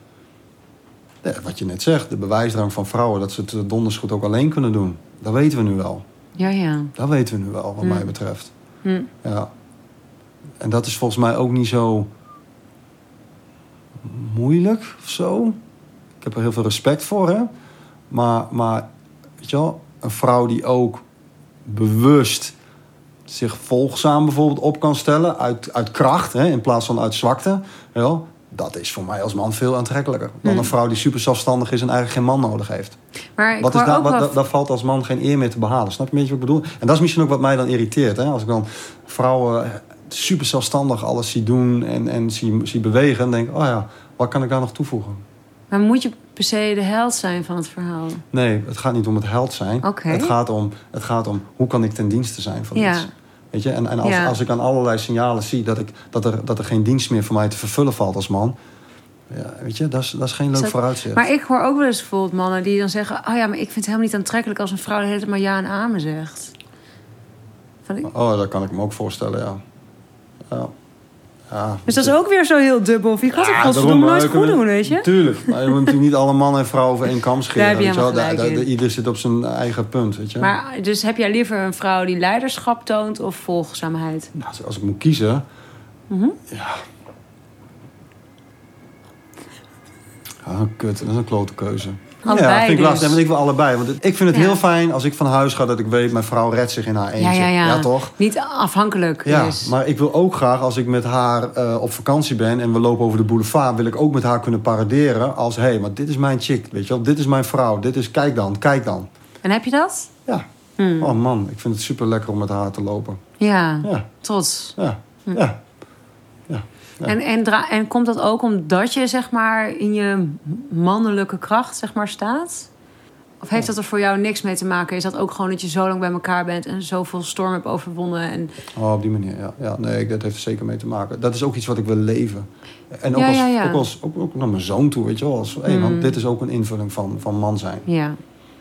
Ja, wat je net zegt, de bewijsdrang van vrouwen dat ze het donders goed ook alleen kunnen doen. Dat weten we nu wel. Ja, ja. Dat weten we nu wel, wat Hm. mij betreft. Hm. Ja. En dat is volgens mij ook niet zo moeilijk of zo. Ik heb er heel veel respect voor, hè. Maar, maar weet je wel, een vrouw die ook bewust zich volgzaam bijvoorbeeld op kan stellen uit, uit kracht, hè, in plaats van uit zwakte. wel, dat is voor mij als man veel aantrekkelijker. Dan een vrouw die super zelfstandig is en eigenlijk geen man nodig heeft. Maar Wat is daar, wat, daar valt als man geen eer meer te behalen. Snap je een beetje wat ik bedoel? En dat is misschien ook wat mij dan irriteert. Hè? Als ik dan vrouwen super zelfstandig alles zie doen en, en zie, zie bewegen... dan denk oh ja, wat kan ik daar nog toevoegen? Maar moet je per se de held zijn van het verhaal? Nee, het gaat niet om het held zijn. Het, gaat om, het gaat om hoe kan ik ten dienste zijn van Ja. iets. Weet je? En, en als, Ja. als ik aan allerlei signalen zie dat, ik, dat, er, dat er geen dienst meer voor mij te vervullen valt als man... Ja, weet je, dat is, dat is geen leuk dat- vooruitzicht. Maar ik hoor ook wel eens bijvoorbeeld mannen die dan zeggen... oh ja, maar ik vind het helemaal niet aantrekkelijk als een vrouw de hele tijd maar ja en amen zegt. Van, ik- Oh, dat kan ik me ook voorstellen, ja. ja. Ja. Dus dat is ook weer zo heel dubbel. Of je kan het Ja, godverdomme nooit goed doen, weet je? Tuurlijk. Maar je moet natuurlijk niet alle mannen en vrouwen over één kam scheren. Je. Ieder zit op zijn eigen punt, weet je. Maar dus heb jij liever een vrouw die leiderschap toont of volgzaamheid? Nou, als- als ik moet kiezen... Mhm. Ja... Ah, kut. Dat is een klote keuze. Allebei ja, vind ik dus. lastig. Want ik wil allebei. Want ik vind het Ja. heel fijn als ik van huis ga... dat ik weet, mijn vrouw redt zich in haar eentje. Ja, ja, ja. toch? Niet afhankelijk Ja, is. maar ik wil ook graag als ik met haar eh, op vakantie ben en we lopen over de boulevard, wil ik ook met haar kunnen paraderen als hé, hey, maar dit is mijn chick, weet je wel, dit is mijn vrouw, dit is kijk dan, kijk dan. En heb je dat? Ja. Hmm. Oh man, ik vind het super lekker om met haar te lopen. Ja, Ja, trots. ja, Hm. ja. Ja. En, en, komt dat ook omdat je zeg maar in je mannelijke kracht zeg maar staat? Of heeft dat er voor jou niks mee te maken? Is dat ook gewoon dat je zo lang bij elkaar bent en zoveel storm hebt overwonnen? En... Oh, op die manier, ja. ja. Nee, dat heeft er zeker mee te maken. Dat is ook iets wat ik wil leven. En ook, Ja, als, ja. Ook, als, ook, ook naar mijn zoon toe, weet je wel. Als, hey, Hmm. want dit is ook een invulling van, van man zijn. Ja,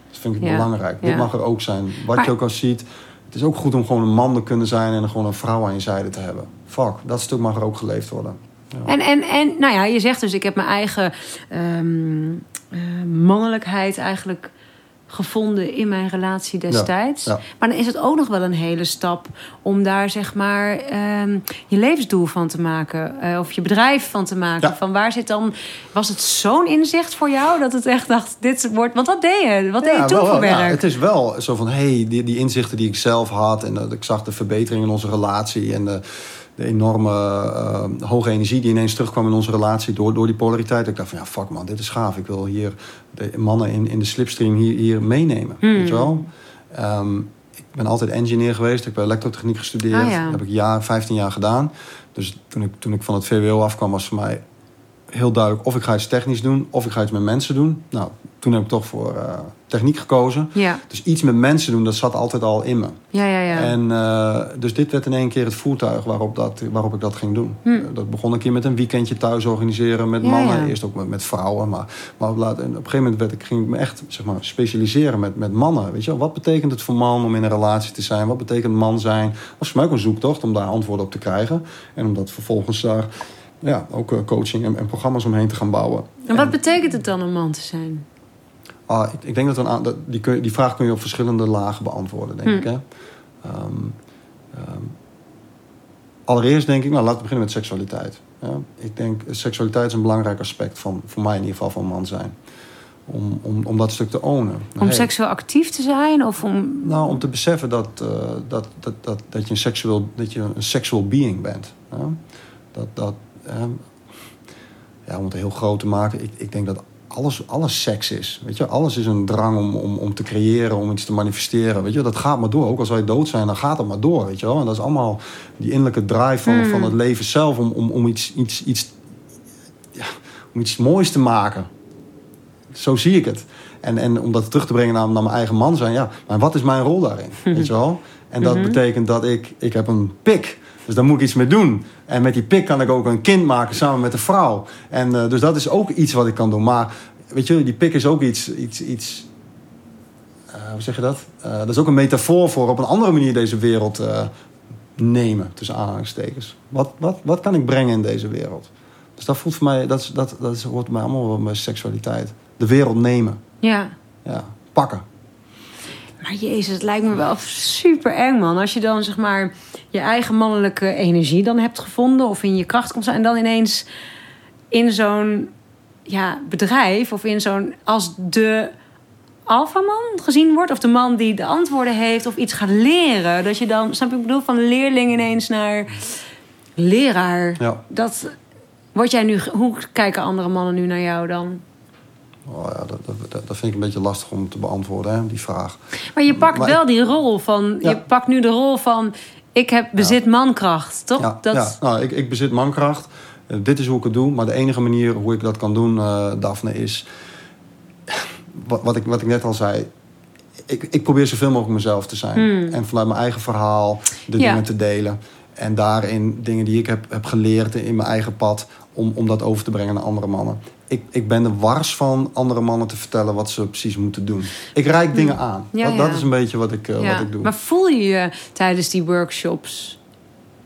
Dat vind ik belangrijk. Dit mag er ook zijn. Wat Maar- je ook al ziet. Het is ook goed om gewoon een man te kunnen zijn en gewoon een vrouw aan je zijde te hebben. Fuck, dat stuk mag er ook geleefd worden. Ja. En, en, en nou ja, je zegt dus, ik heb mijn eigen ehm, eh, mannelijkheid eigenlijk gevonden in mijn relatie destijds. ja. Maar dan is het ook nog wel een hele stap om daar zeg maar ehm, je levensdoel van te maken. eh, of je bedrijf van te maken. Ja. Van waar zit dan... Was het zo'n inzicht voor jou dat het echt dacht, dit wordt... Want wat deed je? Wat deed je toen wel, voor werk? het is wel zo van, hey, die, die inzichten die ik zelf had... en dat ik zag de verbetering in onze relatie... en de, de enorme eh, hoge energie die ineens terugkwam in onze relatie... door, door die polariteit. Ik dacht van, ja, fuck man, dit is gaaf. Ik wil hier de mannen in, in de slipstream hier, hier meenemen. Hmm. Weet je wel? Ehm, ik ben altijd engineer geweest. Ik heb elektrotechniek gestudeerd. Ah, ja. Dat heb ik jaar, 15 jaar gedaan. Dus toen ik, toen ik van het VWO afkwam, was voor mij heel duidelijk... of ik ga iets technisch doen, of ik ga iets met mensen doen. Nou, toen heb ik toch voor eh, techniek gekozen. Ja, Dus iets met mensen doen, dat zat altijd al in me. ja, ja. ja. En eh, dus dit werd in één keer het voertuig waarop, dat, waarop ik dat ging doen. Hm. Eh, Dat begon een keer met een weekendje thuis organiseren met Ja, mannen. ja. Eerst ook met, met vrouwen. Maar, maar op, laat, en op een gegeven moment werd ik, ging ik me echt zeg maar, specialiseren met, met mannen. Weet je wel? Wat betekent het voor man om in een relatie te zijn? Wat betekent man zijn? Dat was voor mij ook een zoektocht om daar antwoorden op te krijgen. En om dat vervolgens daar ja, ook eh, coaching en, en programma's omheen te gaan bouwen. En wat betekent het dan om man te zijn? Ah, ik, ik denk dat, een dat die, kun die vraag kun je op verschillende lagen beantwoorden, denk Hm. ik. Hè? Ehm, ehm, allereerst denk ik, nou laten we beginnen met seksualiteit. Ja? Ik denk, seksualiteit is een belangrijk aspect van, voor mij in ieder geval, van man zijn. Om, om, om dat stuk te ownen. Om Hey, seksueel actief te zijn? Of om... Nou, om te beseffen dat, eh, dat, dat, dat, dat, je een seksueel, dat je een sexual being bent. Ja? Dat, dat, ehm, ja, om het heel groot te maken, ik, ik denk dat alles, alles seks is. Weet je? Alles is een drang om, om, om te creëren, om iets te manifesteren. Weet je? Dat gaat maar door. Ook als wij dood zijn, dan gaat het maar door. Weet je wel? En dat is allemaal die innerlijke drive van, Hmm. van het leven zelf om, om, om, iets, iets, iets, ja, om iets moois te maken. Zo zie ik het. En, en om dat terug te brengen naar, naar mijn eigen man zijn, ja, maar wat is mijn rol daarin? Weet je wel? En dat Mhm. betekent dat ik, ik heb een pik. Dus daar moet ik iets mee doen. En met die pik kan ik ook een kind maken samen met een vrouw. En eh, dus dat is ook iets wat ik kan doen. Maar weet je, die pik is ook iets. iets, iets eh, hoe zeg je dat? Eh, dat is ook een metafoor voor op een andere manier deze wereld nemen, tussen aanhalingstekens. Wat, wat, wat kan ik brengen in deze wereld? Dus dat voelt voor mij, dat, dat, dat hoort mij allemaal bij seksualiteit. De wereld nemen, Ja. ja, pakken. Maar jezus, het lijkt me wel super eng, man. Als je dan zeg maar je eigen mannelijke energie dan hebt gevonden of in je kracht komt en dan ineens in zo'n ja, bedrijf of in zo'n als de alfaman gezien wordt of de man die de antwoorden heeft of iets gaat leren, dat je dan, snap ik bedoel, van leerling ineens naar leraar. Ja. Dat word jij nu, hoe kijken andere mannen nu naar jou dan? Oh ja, dat, dat, dat vind ik een beetje lastig om te beantwoorden, hè, die vraag. Maar je pakt Maar wel die rol van. Ja. Je pakt nu de rol van. Ik heb bezit mankracht, toch? Ja, dat, ja. Nou, ik, ik bezit mankracht. Eh, dit is hoe ik het doe. Maar de enige manier hoe ik dat kan doen, eh Daphne, is... Wat, wat, ik, wat ik net al zei. Ik, ik probeer zoveel mogelijk mezelf te zijn. Hmm. En vanuit mijn eigen verhaal de dingen te delen. En daarin dingen die ik heb, heb geleerd in mijn eigen pad... Om, om dat over te brengen naar andere mannen. Ik, ik ben er wars van andere mannen te vertellen wat ze precies moeten doen. Ik reik dingen aan. Hmm. Ja, dat, ja. dat is een beetje wat ik, eh, ja. wat ik doe. Maar voel je je tijdens die workshops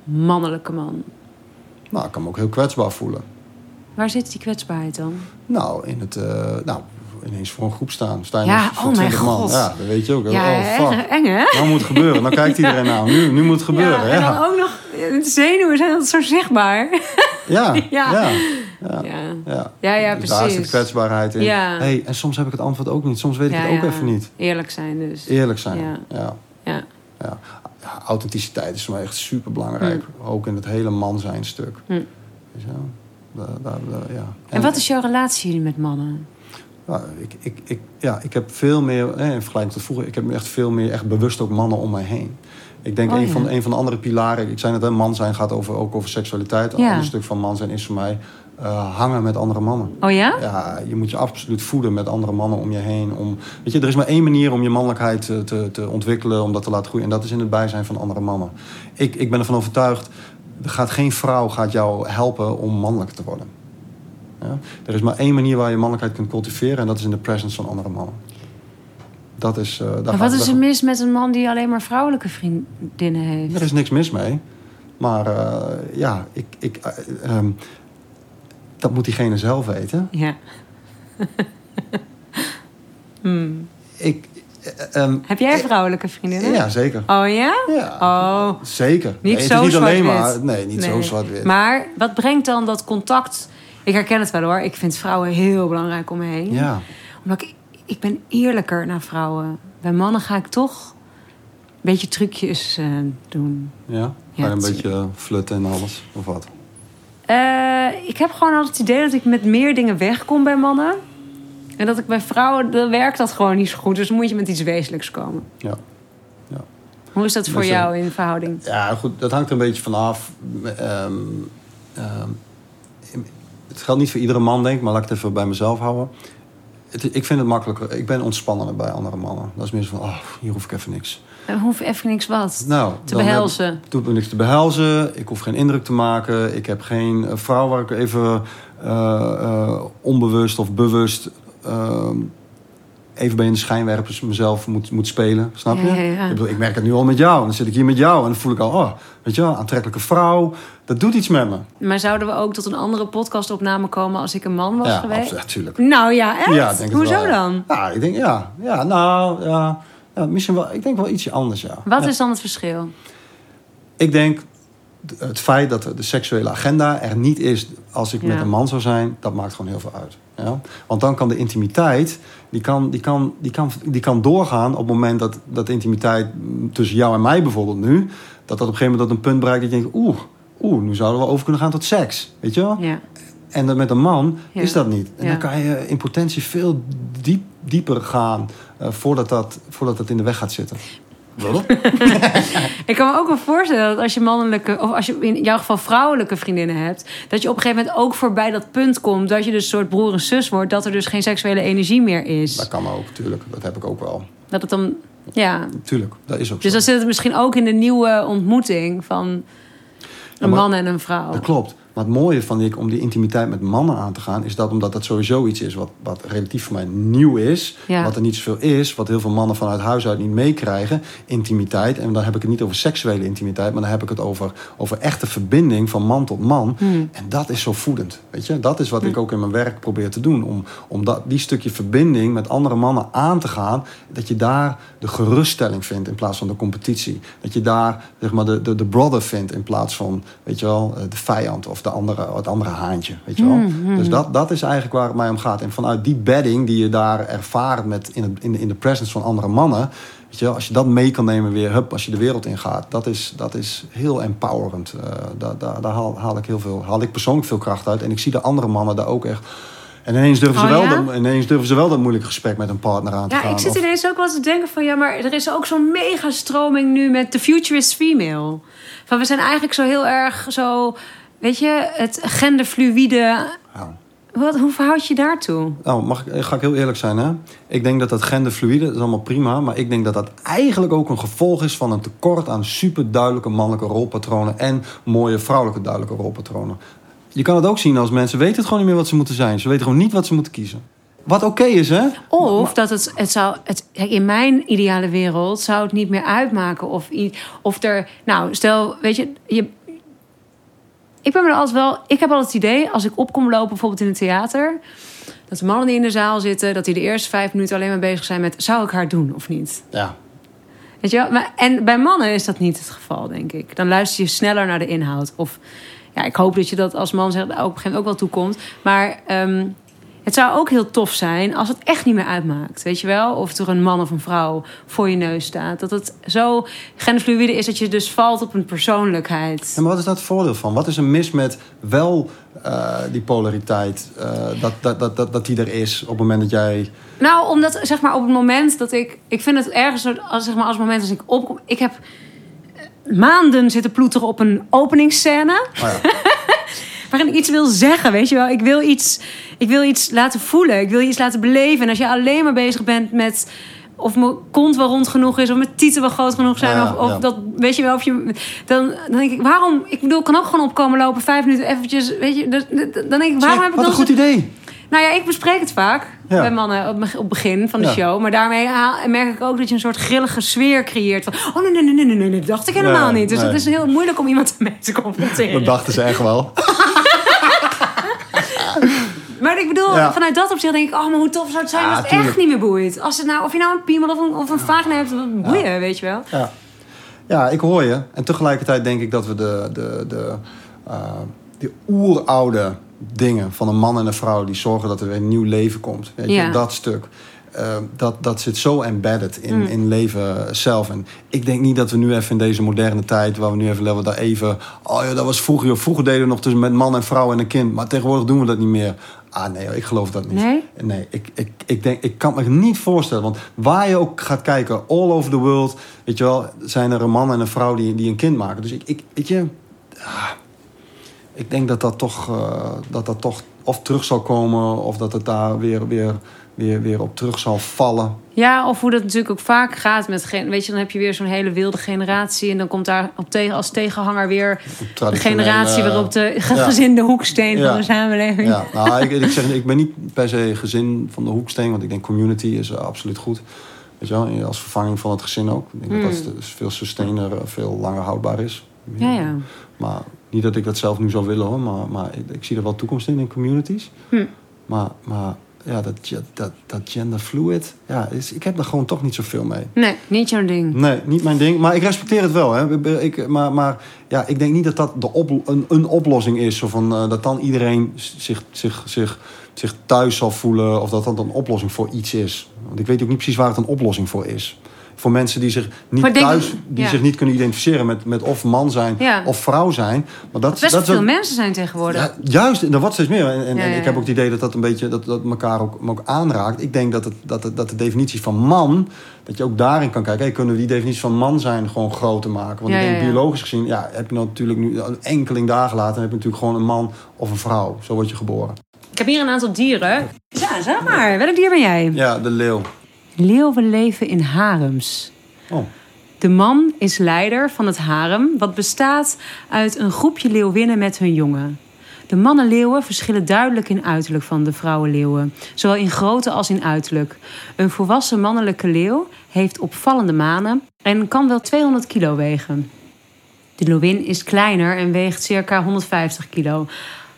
mannelijke man? Nou, ik kan me ook heel kwetsbaar voelen. Waar zit die kwetsbaarheid dan? Nou, in het, eh, nou, ineens voor een groep staan. Sta je Ja, voor oh mijn 20 man. God. Ja, dat weet je ook. Ja, oh, fuck. eng, eng hè? Nou moet het gebeuren. Nou kijkt iedereen naar. Nu, nu moet het gebeuren. Ja, en dan Ja, ook nog de zenuwen zijn dat zo zichtbaar. ja, ja. Ja. Ja, Ja, ja. ja, Dus precies. kwetsbaarheid in. Ja. Hey, en soms heb ik het antwoord ook niet. Soms weet ik het ook even niet. Eerlijk zijn dus. Eerlijk zijn. Ja. Ja. Ja. Authenticiteit is voor mij echt super belangrijk. Ook in het hele man zijn stuk. Hm. Daar- daar- daar- ja. En wat is jouw relatie met mannen? Ja, ik, ik, ik, ja, ik heb veel meer, eh, in vergelijking tot vroeger, ik heb echt veel meer echt bewust ook mannen om mij heen. Ik denk Oh, een, ja. van, een van de andere pilaren, ik zei net, hè, man zijn gaat over, ook over seksualiteit. Een Ja. ander stuk van man zijn is voor mij eh, hangen met andere mannen. Oh ja? Ja, je moet je absoluut voeden met andere mannen om je heen. Om, weet je, er is maar één manier om je mannelijkheid te, te, te ontwikkelen, om dat te laten groeien. En dat is in het bijzijn van andere mannen. Ik, ik ben ervan overtuigd, er gaat geen vrouw gaat jou helpen om mannelijk te worden. Ja? Er is maar één manier waar je mannelijkheid kunt cultiveren en dat is in de presence van andere mannen. Dat is. eh, gaat- wat is er mis met een man die alleen maar vrouwelijke vriendinnen heeft? Er is niks mis mee. Maar eh, ja, ik, ik, eh, ehm, dat moet diegene zelf weten. Ja. Hmm. Ik, eh, ehm, Heb jij vrouwelijke vriendinnen? ja, zeker. Oh ja? Ja, Oh, zeker. niet Nee, zo niet alleen maar. Nee, niet zo zwart-wit. Maar wat brengt dan dat contact? Ik herken het wel hoor. Ik vind vrouwen heel belangrijk om me heen. Ja, Omdat ik, ik ben eerlijker naar vrouwen. Bij mannen ga ik toch een beetje trucjes eh, doen. ja. Ja, een beetje flutten en alles, of wat? Eh, ik heb gewoon altijd het idee dat ik met meer dingen wegkom bij mannen. En dat ik bij vrouwen, dan werkt dat gewoon niet zo goed. Dus dan moet je met iets wezenlijks komen. Ja. Hoe is dat voor Dus, eh, jou in verhouding? Ja, goed, dat hangt er een beetje vanaf. Ehm, het geldt niet voor iedere man, denk ik, maar laat ik het even bij mezelf houden. Het, ik vind het makkelijker. Ik ben ontspannender bij andere mannen. Dat is meer van, oh, hier hoef ik even niks. Hoef even niks wat. Nou, Te behelzen. Heb, niks te behelzen. Ik hoef geen indruk te maken. Ik heb geen eh, vrouw waar ik even eh, eh, onbewust of bewust ehm, even bij in de schijnwerpers mezelf moet, moet spelen. Snap je? Ja, ja, ja. Ik, bedoel, ik merk het nu al met jou. Dan zit ik hier met jou en dan voel ik al, oh, weet je wel, aantrekkelijke vrouw. Dat doet iets met me. Maar zouden we ook tot een andere podcastopname komen als ik een man was ja, geweest? absoluut, natuurlijk. Nou ja, echt? Ja, Hoezo ja. dan? Ja, ik denk, ja. Ja, nou, ja. Ja misschien wel, ik denk wel ietsje anders, ja. Wat Ja. is dan het verschil? Ik denk het feit dat de seksuele agenda er niet is als ik Ja. met een man zou zijn, dat maakt gewoon heel veel uit. Ja? Want dan kan de intimiteit, die kan, die, kan, die, kan, die kan doorgaan op het moment dat, dat de intimiteit tussen jou en mij bijvoorbeeld nu, dat dat op een gegeven moment tot een punt bereikt dat je denkt, oeh, oeh, nu zouden we over kunnen gaan tot seks. Weet je wel? Ja. En dan met een man is dat niet. En dan kan je in potentie veel diep, dieper gaan eh, voordat, dat, voordat dat in de weg gaat zitten. Ik kan me ook wel voorstellen dat als je mannelijke, of als je in jouw geval vrouwelijke vriendinnen hebt, dat je op een gegeven moment ook voorbij dat punt komt dat je dus een soort broer en zus wordt, dat er dus geen seksuele energie meer is. Dat kan ook, tuurlijk. Dat heb ik ook wel. Dat het dan, ja. Tuurlijk, dat is ook Dus zo. dat zit het misschien ook in de nieuwe ontmoeting van een maar- man en een vrouw. Dat klopt. Maar het mooie van ik om die intimiteit met mannen aan te gaan, is dat omdat dat sowieso iets is wat, wat relatief voor mij nieuw is. Ja. Wat er niet zoveel is, wat heel veel mannen vanuit huis uit niet meekrijgen. Intimiteit. En dan heb ik het niet over seksuele intimiteit, maar dan heb ik het over, over echte verbinding van man tot man. Hmm. En dat is zo voedend. Weet je? Dat is wat ik ook in mijn werk probeer te doen. Om, om dat, die stukje verbinding met andere mannen aan te gaan. Dat je daar de geruststelling vindt in plaats van de competitie. Dat je daar zeg maar, de, de, de brother vindt in plaats van weet je wel, eh, de vijand of de andere, het andere haantje. Weet je wel? Dus dat, dat is eigenlijk waar het mij om gaat. En vanuit die bedding die je daar ervaart met in, het, in, de, in de presence van andere mannen. Weet je wel, als je dat mee kan nemen weer, hup, als je de wereld ingaat, dat is, dat is heel empowerend. Eh, daar daar, daar haal, haal ik heel veel, haal ik persoonlijk veel kracht uit. En ik zie de andere mannen daar ook echt. En ineens durven, ze Oh, wel ja? dat, ineens durven ze wel dat moeilijke gesprek met een partner aan te Ja, gaan. ik zit Of- ineens ook wel te denken van... ja, maar er is ook zo'n mega stroming nu met The Future is Female. Van, we zijn eigenlijk zo heel erg zo... Weet je, het genderfluïde... Ja. Wat, hoe verhoud je daartoe? Nou, mag ik, ga ik heel eerlijk zijn, hè? Ik denk dat dat genderfluïde, dat is allemaal prima... maar ik denk dat dat eigenlijk ook een gevolg is van een tekort... aan super duidelijke mannelijke rolpatronen... en mooie vrouwelijke duidelijke rolpatronen. Je kan het ook zien als mensen weten het gewoon niet meer wat ze moeten zijn. Ze weten gewoon niet wat ze moeten kiezen. Wat oké is, hè? Of dat het, het zou... Het, in mijn ideale wereld zou het niet meer uitmaken of, of er... Nou, stel, weet je... je ik ben me er altijd wel... Ik heb altijd het idee, als ik op kom lopen, bijvoorbeeld in het theater... dat de mannen die in de zaal zitten... dat die de eerste vijf minuten alleen maar bezig zijn met... zou ik haar doen of niet? Ja. Weet je wel? Maar, en bij mannen is dat niet het geval, denk ik. Dan luister je sneller naar de inhoud. Of ja, ik hoop dat je dat als man zegt, ook op een gegeven moment ook wel toekomt. Maar ehm, het zou ook heel tof zijn als het echt niet meer uitmaakt. Weet je wel? Of er een man of een vrouw voor je neus staat. Dat het zo genderfluïde is dat je dus valt op een persoonlijkheid. En maar wat is dat het voordeel van? Wat is er mis met wel eh, die polariteit... eh, dat, dat, dat, dat, dat die er is op het moment dat jij... Nou, omdat zeg maar op het moment dat ik. Ik vind het ergens als zeg maar als het moment als ik opkom. Ik heb eh, maanden zitten ploeteren op een openingsscène. Oh ja. waarin ik iets wil zeggen, weet je wel. Ik wil iets, ik wil iets laten voelen. Ik wil iets laten beleven. En als je alleen maar bezig bent met... of mijn kont wel rond genoeg is... of mijn tieten wel groot genoeg zijn... Ja, of, of ja. dat, weet je wel, of je... Dan, dan denk ik, waarom... Ik bedoel, ik kan ook gewoon opkomen lopen... vijf minuten eventjes, weet je... Dan, dan denk ik, waarom heb ik wat een goed idee. Nou ja, ik bespreek het vaak Ja. bij mannen op, op het begin van de Ja. show. Maar daarmee haal- merk ik ook dat je een soort grillige sfeer creëert. Van, oh nee, nee, nee, nee, nee, nee, dat dacht ik helemaal niet. Dus nee. het is heel moeilijk om iemand ermee te confronteren. Dat dachten ze echt wel. Maar ik bedoel, Ja. vanuit dat opzicht denk ik... oh, maar hoe tof zou het zijn als het tuurlijk. echt niet meer boeit. Als het nou, of je nou een piemel of een, of een vagina hebt, boeien, weet je wel. Ja. ja, ik hoor je. En tegelijkertijd denk ik dat we de, de, de, eh, die oeroude dingen van een man en een vrouw... die zorgen dat er weer een nieuw leven komt. Weet je? Ja. Dat stuk. eh, dat, dat zit zo embedded in, Mm. in leven zelf. En ik denk niet dat we nu even in deze moderne tijd... waar we nu even leven, daar even... oh ja, dat was vroeger. joh. Vroeger deden we nog tussen met man en vrouw en een kind. Maar tegenwoordig doen we dat niet meer. Ah nee, ik geloof dat niet. Nee? Nee, ik, ik, ik, denk, ik kan het me niet voorstellen. Want waar je ook gaat kijken, all over the world, weet je wel, zijn er een man en een vrouw die, die een kind maken. Dus ik, ik weet je, ah, ik denk dat dat toch, eh, dat dat toch of terug zal komen, of dat het daar weer, weer, weer, weer op terug zal vallen. Ja, of hoe dat natuurlijk ook vaak gaat met... Weet je, dan heb je weer zo'n hele wilde generatie... en dan komt daar op tegen, als tegenhanger weer de generatie waarop de ge- ja. gezinde hoeksteen Ja. van de samenleving... Ja, nou, ik, ik, zeg, ik ben niet per se gezin van de hoeksteen, want ik denk community is eh, absoluut goed. Weet je wel, als vervanging van het gezin ook. Ik denk dat dat dus veel sustainer, eh, veel langer houdbaar is. Ja, ja. Maar niet dat ik dat zelf nu zou willen hoor, maar, maar ik, ik zie er wel toekomst in in communities. Hm. Maar, maar ja, dat, dat, dat gender fluid, ja, is, ik heb daar gewoon toch niet zoveel mee. Nee, niet jouw ding. Nee, niet mijn ding. Maar ik respecteer het wel. Hè. Ik, maar maar ja, ik denk niet dat dat de op, een, een oplossing is. Of van, eh, dat dan iedereen zich, zich, zich, zich thuis zal voelen. Of dat dat een oplossing voor iets is. Want ik weet ook niet precies waar het een oplossing voor is. Voor mensen die zich niet Maar denk- thuis, die ja. zich niet kunnen identificeren met, met of man zijn Ja. of vrouw zijn. Maar dat, Best wel dat veel ook- mensen zijn tegenwoordig. ja, juist, en er wordt steeds meer. En, en, Ja, en ja, ik heb ook het idee dat dat een beetje dat, dat elkaar ook, ook aanraakt. Ik denk dat, het, dat, het, dat de definitie van man, dat je ook daarin kan kijken. Hey, kunnen we die definitie van man zijn gewoon groter maken? Want Ja, ik denk biologisch gezien, ja, heb je natuurlijk nu een enkeling dagen later, heb je natuurlijk gewoon een man of een vrouw. Zo word je geboren. Ik heb hier een aantal dieren. Ja, zeg maar. Welk dier ben jij? Ja, de leeuw. Leeuwen leven in harems. Oh, De man is leider van het harem, wat bestaat uit een groepje leeuwinnen met hun jongen. De mannenleeuwen verschillen duidelijk in uiterlijk van de vrouwenleeuwen, zowel in grootte als in uiterlijk. Een volwassen mannelijke leeuw heeft opvallende manen en kan wel 200 kilo wegen. De leeuwin is kleiner en weegt circa 150 kilo.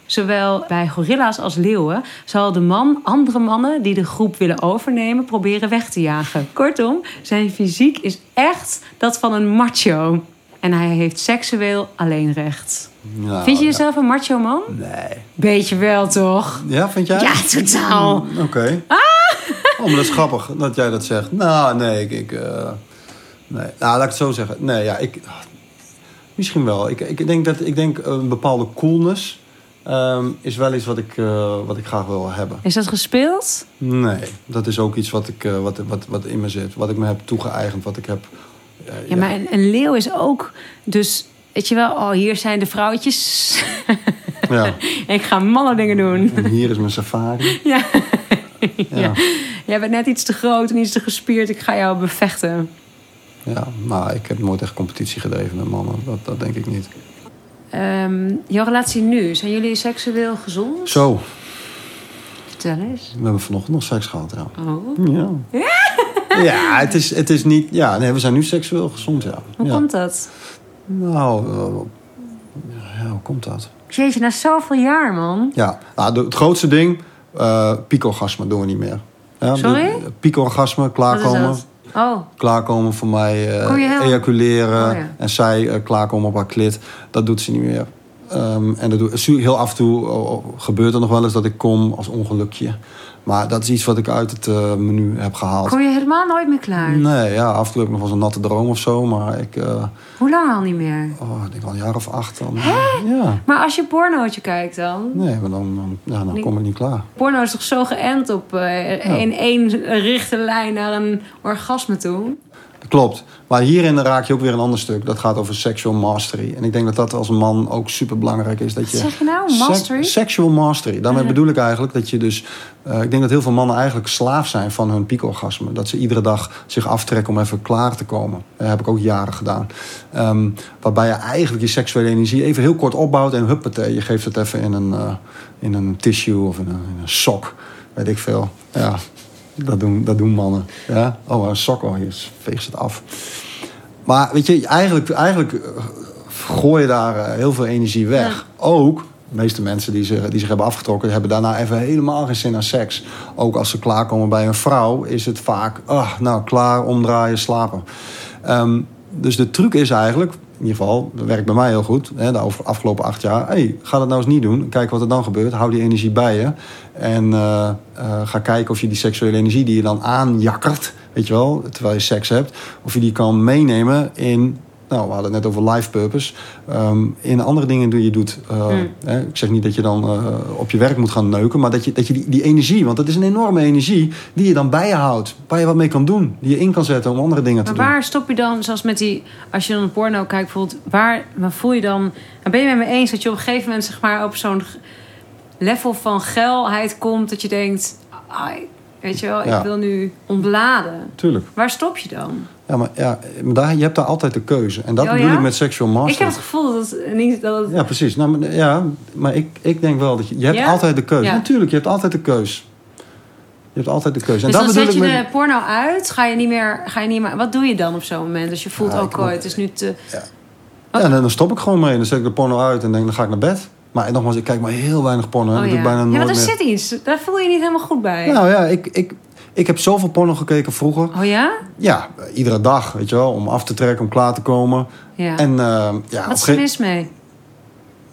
Zowel bij gorilla's als leeuwen zal de man andere mannen die de groep willen overnemen proberen weg te jagen. Kortom, zijn fysiek is echt dat van een macho. En hij heeft seksueel alleenrecht. Nou, Vind je ja. jezelf een macho man? Nee. Beetje wel, toch? Ja, vind jij? Ja, totaal. Mm, Oké. Ah! Oh, maar dat is grappig dat jij dat zegt. Nou, nee, ik... ik eh, nee. Nou, laat ik het zo zeggen. Nee, ja, ik... Misschien wel. Ik, ik denk dat ik denk een bepaalde coolness ehm, is wel iets wat ik, eh, wat ik graag wil hebben. Is dat gespeeld? Nee, dat is ook iets wat, ik, eh, wat, wat, wat in me zit. Wat ik me heb toegeëigend, wat ik heb... eh, Ja, maar een, een leeuw is ook... Dus, weet je wel, oh, hier zijn de vrouwtjes. ja. ik ga mannen dingen doen. En hier is mijn safari. Ja. Ja. ja. Jij bent net iets te groot en iets te gespierd. Ik ga jou bevechten. Ja, maar ik heb nooit echt competitie gedreven met mannen. Dat, dat denk ik niet. Ehm, jouw relatie nu, zijn jullie seksueel gezond? Zo, Vertel eens. we hebben vanochtend nog seks gehad, ja. Oh. Ja. Ja, het is, het is niet... Ja, nee, we zijn nu seksueel gezond, ja. Hoe ja. komt dat? Nou, eh, ja, hoe komt dat? Jeetje, na zoveel jaar, man. Ja, nou, de- het grootste ding, eh pico-orgasme doen we niet meer. Ja, Sorry? Wat is klaarkomen. Oh, Klaarkomen voor mij, eh, heel- ejaculeren. Oh, ja. En zij eh, klaarkomen op haar klit. Dat doet ze niet meer. Ehm, en dat doe, heel af en toe oh, oh, gebeurt er nog wel eens dat ik kom als ongelukje. Maar dat is iets wat ik uit het eh, menu heb gehaald. kom je helemaal nooit meer klaar? Nee, ja, af en toe heb ik nog wel eens een natte droom of zo. Maar ik, eh, Hoe lang al niet meer? oh, ik denk wel een jaar of acht dan. Ja, Maar als je pornootje kijkt dan... nee, maar dan, dan, ja, dan kom ik niet klaar. Porno is toch zo geënt op eh, in één richte lijn naar een orgasme toe? Klopt. Maar hierin raak je ook weer een ander stuk. Dat gaat over sexual mastery. En ik denk dat dat als man ook super belangrijk is. Dat je Wat zeg je nou? Mastery? sexual mastery. Daarmee Ja. bedoel ik eigenlijk dat je dus... eh, ik denk dat heel veel mannen eigenlijk slaaf zijn van hun piekorgasme. Dat ze iedere dag zich aftrekken om even klaar te komen. Dat heb ik ook jaren gedaan. Ehm, waarbij je eigenlijk je seksuele energie even heel kort opbouwt. En huppatee, je geeft het even in een, eh, in een tissue of in een, in een sok. Weet ik veel. Ja, dat doen, dat doen mannen. Ja? Oh, een sok. Oh, hier veeg ze het af. Maar weet je, eigenlijk, eigenlijk eh, gooi je daar eh, heel veel energie weg. Ook, de meeste mensen die zich, die zich hebben afgetrokken... hebben daarna even helemaal geen zin aan seks. Ook als ze klaarkomen bij een vrouw... is het vaak, ah, nou, klaar, omdraaien, slapen. Ehm, dus de truc is eigenlijk... In ieder geval, dat werkt bij mij heel goed. Hè, de afgelopen acht jaar. Hey, ga dat nou eens niet doen. Kijk wat er dan gebeurt. Hou die energie bij je. En eh, eh, ga kijken of je die seksuele energie die je dan aanjakkert... weet je wel, terwijl je seks hebt... of je die kan meenemen in... Nou, we hadden het net over life purpose. ehm, in andere dingen die je doet. Eh, Hmm. hè, ik zeg niet dat je dan eh, op je werk moet gaan neuken... maar dat je, dat je die, die energie... want dat is een enorme energie... die je dan bij je houdt. Waar je wat mee kan doen. Die je in kan zetten om andere dingen te Maar doen. waar stop je dan, zoals met die... Als je dan een porno kijkt bijvoorbeeld... Waar, waar voel je dan... ben je met me eens dat je op een gegeven moment zeg maar, op zo'n level van geilheid komt... dat je denkt... ai, weet je wel, Ja. ik wil nu ontladen. Tuurlijk. Waar stop je dan? Ja, maar ja, daar, je hebt daar altijd de keuze. En dat Oh, bedoel ja? ik met sexual Ik mastery. heb het gevoel dat het niet... Dat het, Ja, precies. Nou, maar, ja, maar ik, ik denk wel dat je... Je hebt Ja? altijd de keuze. Ja. Natuurlijk, je hebt altijd de keuze. Je hebt altijd de keuze. En dus dan bedoel zet ik je met... de porno uit, ga je niet meer... Ga je niet meer wat doe je dan op zo'n moment? Als je voelt, Ja, oh, ik het is nu te... Ja, en dan stop ik gewoon mee. Dan zet ik de porno uit en denk, dan ga ik naar bed. Maar nogmaals, ik kijk maar heel weinig porno. Oh, ja. doe ik bijna ja, maar daar zit iets. Daar voel je je niet helemaal goed bij. Nou ja, ik, ik, ik heb zoveel porno gekeken vroeger. Oh ja? Ja, iedere dag, weet je wel. Om af te trekken, om klaar te komen. Ja. En eh, ja, wat is er mis mee?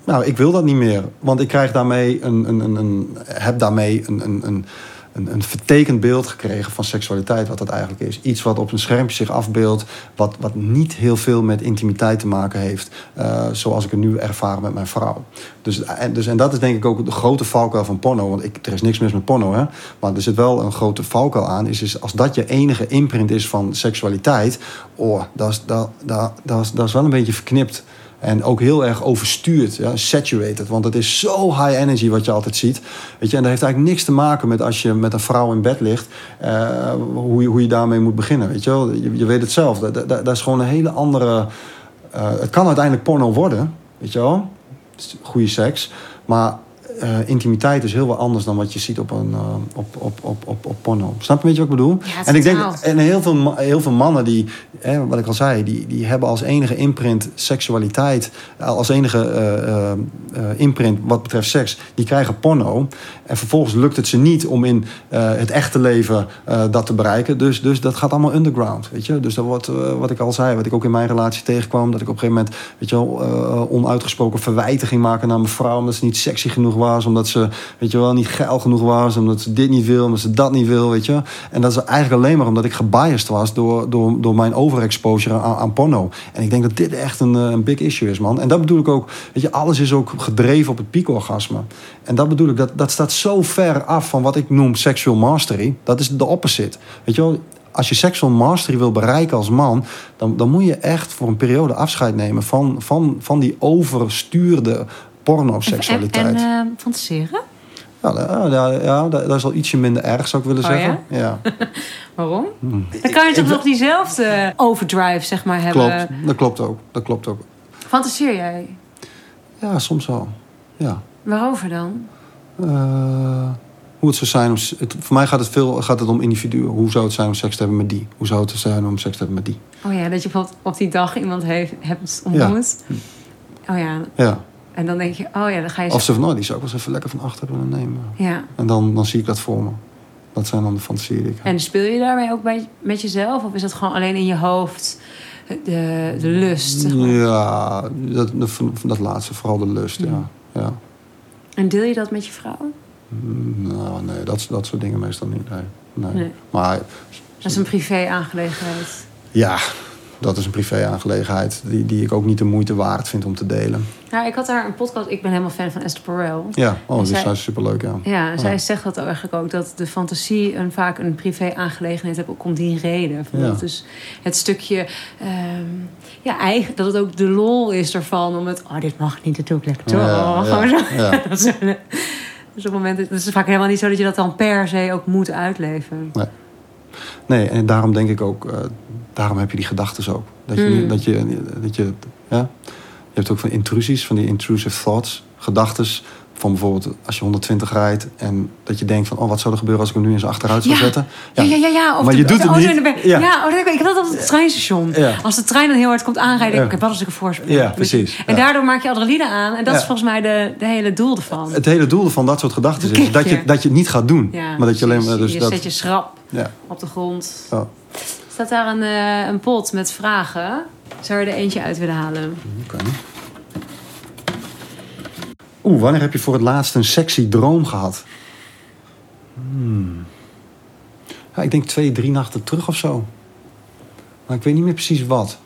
Nou, ik wil dat niet meer. Want ik krijg daarmee een, een, een, een, heb daarmee een, een, een, een, een vertekend beeld gekregen van seksualiteit, wat dat eigenlijk is. Iets wat op een schermpje zich afbeeldt, wat, wat niet heel veel met intimiteit te maken heeft. eh, zoals ik het nu ervaar met mijn vrouw. Dus, en, dus, en dat is denk ik ook de grote valkuil van porno. Want ik, er is niks mis met porno, hè. Maar er zit wel een grote valkuil aan. Is, is als dat je enige imprint is van seksualiteit, oh, dat is, dat, dat, dat, is, dat is wel een beetje verknipt. En ook heel erg overstuurd, ja, saturated. Want het is zo high energy wat je altijd ziet. Weet je, en dat heeft eigenlijk niks te maken met als je met een vrouw in bed ligt. eh, hoe, je, hoe je daarmee moet beginnen. Weet je, wel? je, weet het zelf. Dat is gewoon een hele andere. eh, het kan uiteindelijk porno worden, weet je wel. goede seks. Maar eh, intimiteit is heel wel anders dan wat je ziet op, een, eh, op, op, op, op, op porno. Snap je een beetje wat ik bedoel? Ja, en ik denk, totaal. en heel veel, heel veel mannen die, hè, wat ik al zei, die, die hebben als enige imprint seksualiteit, eh, als enige imprint wat betreft seks, die krijgen porno. En vervolgens lukt het ze niet om in het echte leven dat te bereiken. Dus, dus dat gaat allemaal underground, weet je. Dus dat wordt, wat ik al zei, wat ik ook in mijn relatie tegenkwam, dat ik op een gegeven moment, weet je wel, onuitgesproken verwijten ging maken naar mijn vrouw, omdat ze niet sexy genoeg was, omdat ze, weet je wel, niet geil genoeg was, omdat ze dit niet wil, omdat ze dat niet wil, weet je. En dat is eigenlijk alleen maar omdat ik gebiased was door, door, door mijn overexposure aan, aan porno. En ik denk dat dit echt een, eh, een big issue is, man. En dat bedoel ik ook, weet je, alles is ook gedreven op het piekorgasme. En dat bedoel ik, dat, dat staat zo ver af van wat ik noem sexual mastery. Dat is de opposite. Weet je wel, als je sexual mastery wil bereiken als man, dan, dan moet je echt voor een periode afscheid nemen van, van, van die overstuurde pornoseksualiteit. En, en eh, fantaseren? Ja, ja, ja, dat is al ietsje minder erg, zou ik willen Oh, zeggen. Ja? Waarom? Hmm. Dan kan je toch nog diezelfde overdrive, zeg maar, hebben. Klopt, dat klopt ook. Dat klopt ook. Fantaseer jij? Ja, soms wel. Ja. Waarover dan? Eh, hoe het zou zijn om... Het, voor mij gaat het, veel, gaat het om individuen. Hoe zou het zijn om seks te hebben met die? Hoe zou het zijn om seks te hebben met die? Oh ja, dat je bijvoorbeeld op die dag iemand heeft, hebt ontmoet. Oh ja, Ja. En dan denk je, oh ja, dan ga je zo... Of ze van, nou, die zou ik wel eens even lekker van achter willen nemen. Ja. En dan, dan zie ik dat voor me. Dat zijn dan de fantasieën die ik heb. En speel je daarmee ook bij, met jezelf? Of is dat gewoon alleen in je hoofd de, de lust? Zeg maar? Ja, dat, dat, dat laatste, vooral de lust, ja. ja. En deel je dat met je vrouw? Mm, Nou, nee, dat, dat soort dingen meestal niet. Nee. Nee. Nee. Maar Dat is een privé-aangelegenheid. ja, dat is een privé-aangelegenheid die, die ik ook niet de moeite waard vind om te delen. Nou, ik had daar een podcast... Ik ben helemaal fan van Esther Perel. Ja, oh, die zij- zijn superleuk, ja. Ja, zij Ja. zegt dat eigenlijk ook. Dat de fantasie een, vaak een privé-aangelegenheid heeft. Ook om die reden. Van Ja. dat Dus het stukje... ehm, ja, eigen, dat het ook de lol is ervan. Om het... Oh, dit mag niet, dat doe ik lekker toch. Ja, Gewoon ja, zo. ja. Dat is, dus op het moment... Het is vaak helemaal niet zo dat je dat dan per se ook moet uitleven. Nee, en daarom denk ik ook, eh, daarom heb je die gedachten ook. Dat je, Mm. niet- dat je, dat je, ja, je hebt ook van intrusies, van die intrusive thoughts, gedachten. Van bijvoorbeeld als je 120 rijdt en dat je denkt van, oh, wat zou er gebeuren als ik hem nu in zijn achteruit zou Ja. zetten? Ja, ja, ja. ja. Of Maar de- je doet de het niet. in de. Ja. Ja, oh, ik heb dat op het treinstation. Als de trein dan heel hard komt aanrijden, Ja. ik heb wel eens een voorsprong. Ja, precies. En daardoor maak je adrenaline aan. En dat is volgens mij de, de hele doel ervan. Het hele doel van dat soort gedachten is dat je, dat je het niet gaat doen. Maar dat je alleen maar... Dus je dat, zet je schrap op de grond. ja. Staat daar een, eh, een pot met vragen. Zou je er eentje uit willen halen? Oké. Oeh, wanneer heb je voor het laatst een sexy droom gehad? Hmm. Ja, ik denk twee, drie nachten terug of zo. Maar ik weet niet meer precies wat.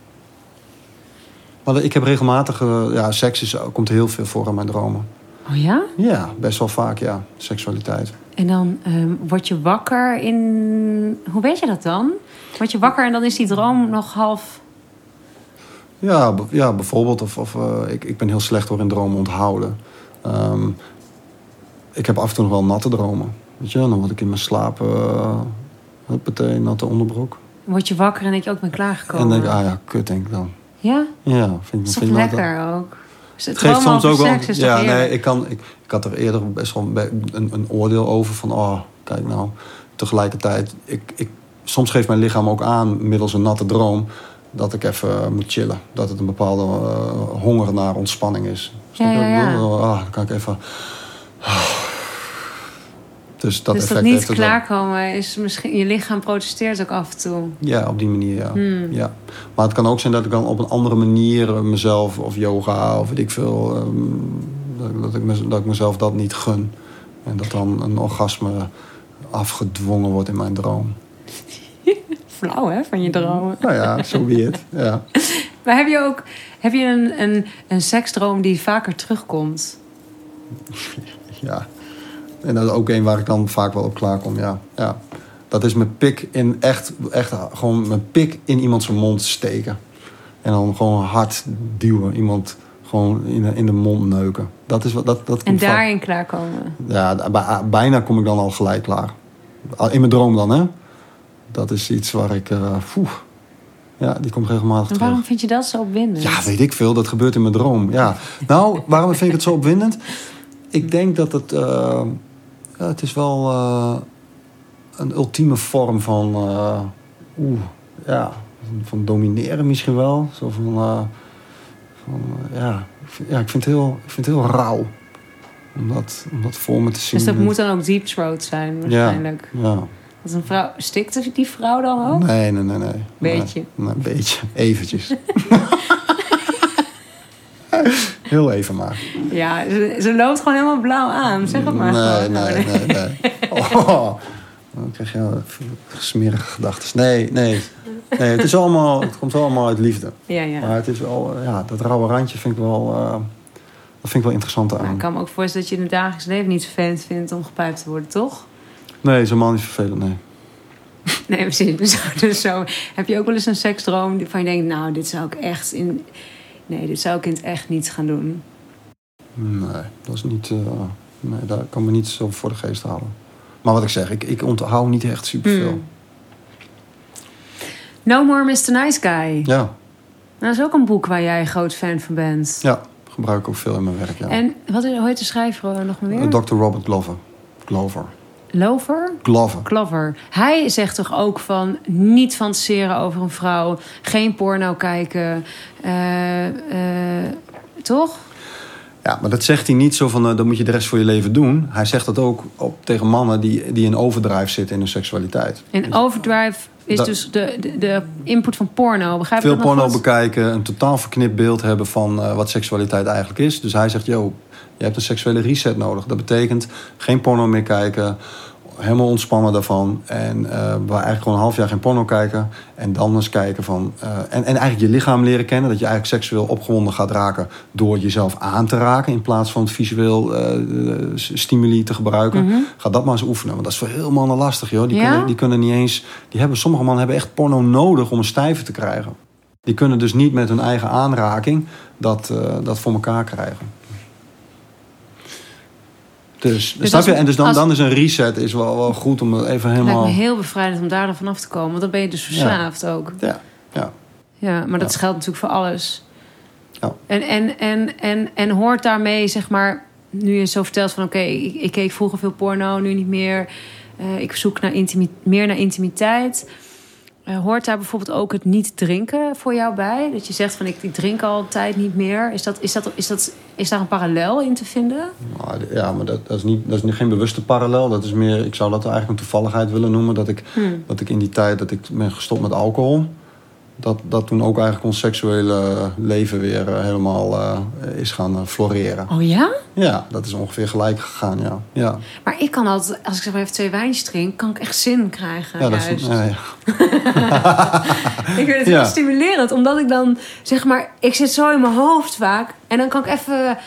Maar ik heb regelmatig... eh, ja, seks is, komt heel veel voor in mijn dromen. Oh ja? Ja, best wel vaak, ja. Seksualiteit. En dan ehm, word je wakker in... Hoe weet je dat dan? Word je wakker en dan is die droom nog half... Ja, ja bijvoorbeeld. Of, of, eh, ik, ik ben heel slecht door in dromen onthouden. Ehm, ik heb af en toe nog wel natte dromen. Weet je, dan word ik in mijn slaap... Uh, huppatee, natte onderbroek. Word je wakker en denk je ook, ben klaargekomen. En dan denk ik, ah ja, kut denk ik dan. Ja? Ja, vind, Dat vind is ik nooit- lekker ook? Dus het Het geeft soms ook wel... seks is toch Ja, nee, ik, kan, ik, ik had er eerder best wel een, een, een oordeel over van... Oh, kijk nou, tegelijkertijd... Ik, ik, soms geeft mijn lichaam ook aan, middels een natte droom... dat ik even moet chillen. Dat het een bepaalde eh, honger naar ontspanning is. Ja, ja, ja. Ah, dan kan ik even... Dus dat dus dat niet klaarkomen is misschien... Je lichaam protesteert ook af en toe. Ja, op die manier, ja. Hmm. ja. Maar het kan ook zijn dat ik dan op een andere manier eh, mezelf of yoga of weet ik veel, ehm, dat, dat, ik mez- dat ik mezelf dat niet gun. En dat dan een orgasme afgedwongen wordt in mijn droom. Flauw, hè, van je dromen. Nou ja, zo weird. Ja. Maar heb je ook heb je een, een, een seksdroom die vaker terugkomt? ja. En dat is ook een waar ik dan vaak wel op klaarkom, ja. ja. Dat is mijn pik in echt, echt gewoon mijn pik in iemand zijn mond steken. En dan gewoon hard duwen. Iemand gewoon in de, in de mond neuken. Dat is wat dat, dat En daarin klaarkomen? Ja, bij- bijna kom ik dan al gelijk klaar. In mijn droom dan, hè? Dat is iets waar ik... poeh. Ja, die komt regelmatig En terug. waarom vind je dat zo opwindend? Ja, weet ik veel. Dat gebeurt in mijn droom. Ja. Nou, waarom vind ik het zo opwindend? Ik denk dat het... eh, ja, het is wel eh, een ultieme vorm van... eh, Oeh, ja. Van domineren misschien wel. Zo van... van ja, ik vind, ja, ik vind het heel, ik vind het heel rauw. Om dat, om dat voor me te zien. Dus dat moet dan ook deep throat zijn waarschijnlijk. Ja. Dat een vrouw, stikte die vrouw dan ook? Nee, nee, nee, nee. Beetje. Nee, een beetje. Eventjes. Heel even maar. Ja, ze, ze loopt gewoon helemaal blauw aan. Zeg het maar. Nee, nee, nee, nee. Oh, dan krijg je smerige gedachten. Nee, nee. Nee, het, is allemaal, het komt allemaal uit liefde. Ja, ja. Maar het is wel, eh, ja, dat rauwe randje vind ik wel, eh, dat vind ik wel interessant Maar ik aan. kan me ook voorstellen dat je in het dagelijks leven niet vervelend vindt om gepijpt te worden, toch? Nee, is helemaal niet vervelend, nee. Nee, precies. Dus, dus zo heb je ook wel eens een seksdroom waarvan je denkt, nou, dit zou ik echt in. Nee, dit zou ik in het echt niet gaan doen. Nee, dat is niet, eh, nee, daar kan me niet zo voor de geest halen. Maar wat ik zeg, ik, ik onthoud niet echt superveel. Hmm. No More Mr. Nice Guy. Ja, dat is ook een boek waar jij groot fan van bent. ja, gebruik ik ook veel in mijn werk, ja. En wat is, hoe heet de schrijver nog maar weer? Eh, Dr. Robert Glover. Glover. Lover? Glover. Clover. Hij zegt toch ook van niet fantaseren over een vrouw, geen porno kijken, eh, eh, toch? Ja, maar dat zegt hij niet zo van, uh, dat moet je de rest van je leven doen. Hij zegt dat ook op, tegen mannen die, die in overdrive zitten in hun seksualiteit. En overdrive is Dat- dus de, de, de input van porno. Begrijp Veel porno bekijken, een totaal verknipt beeld hebben van wat seksualiteit eigenlijk is. Dus hij zegt, yo, je hebt een seksuele reset nodig. Dat betekent geen porno meer kijken, helemaal ontspannen daarvan. En eh waar eigenlijk gewoon een half jaar geen porno kijken. En dan eens kijken van... eh, en, en eigenlijk je lichaam leren kennen. Dat je eigenlijk seksueel opgewonden gaat raken door jezelf aan te raken. In plaats van visueel eh, stimuli te gebruiken. Ga dat maar eens oefenen. Want dat is voor heel mannen lastig, joh. Die, Ja? kunnen, die kunnen niet eens... Die hebben, sommige mannen hebben echt porno nodig om een stijve te krijgen. Die kunnen dus niet met hun eigen aanraking dat, dat voor elkaar krijgen. Dus, Dus snap je? als- En dus dan, als- dan is een reset is wel, wel goed om het even lijkt helemaal... me heel bevrijdend om daar dan vanaf te komen. Want dan ben je dus verslaafd ook. Ja, ja. Ja, maar dat Ja. geldt natuurlijk voor alles. Ja. En, en, en, en, en hoort daarmee, zeg maar, nu je zo vertelt van oké, ik, ik keek vroeger veel porno, nu niet meer. Eh, ik zoek naar meer naar intimiteit. Eh, hoort daar bijvoorbeeld ook het niet drinken voor jou bij? Dat je zegt van ik, ik drink al een tijd niet meer. Is, dat, is, dat, is, dat, is daar een parallel in te vinden? Maar, ja, maar dat, dat, is niet, dat is niet- geen bewuste parallel. Dat is meer, ik zou dat eigenlijk een toevalligheid willen noemen. Dat ik, Hmm. dat ik in die tijd dat ik ben gestopt met alcohol... Dat, dat toen ook eigenlijk ons seksuele leven weer eh, helemaal eh, is gaan eh, floreren. Oh ja? Ja, dat is ongeveer gelijk gegaan, ja. Ja, Maar ik kan altijd, als ik zeg maar even twee wijntjes drink, kan ik echt zin krijgen. ja, dat is, ja, ja. Ik vind het heel stimulerend, omdat ik dan zeg maar, ik zit zo in mijn hoofd vaak en dan kan ik even,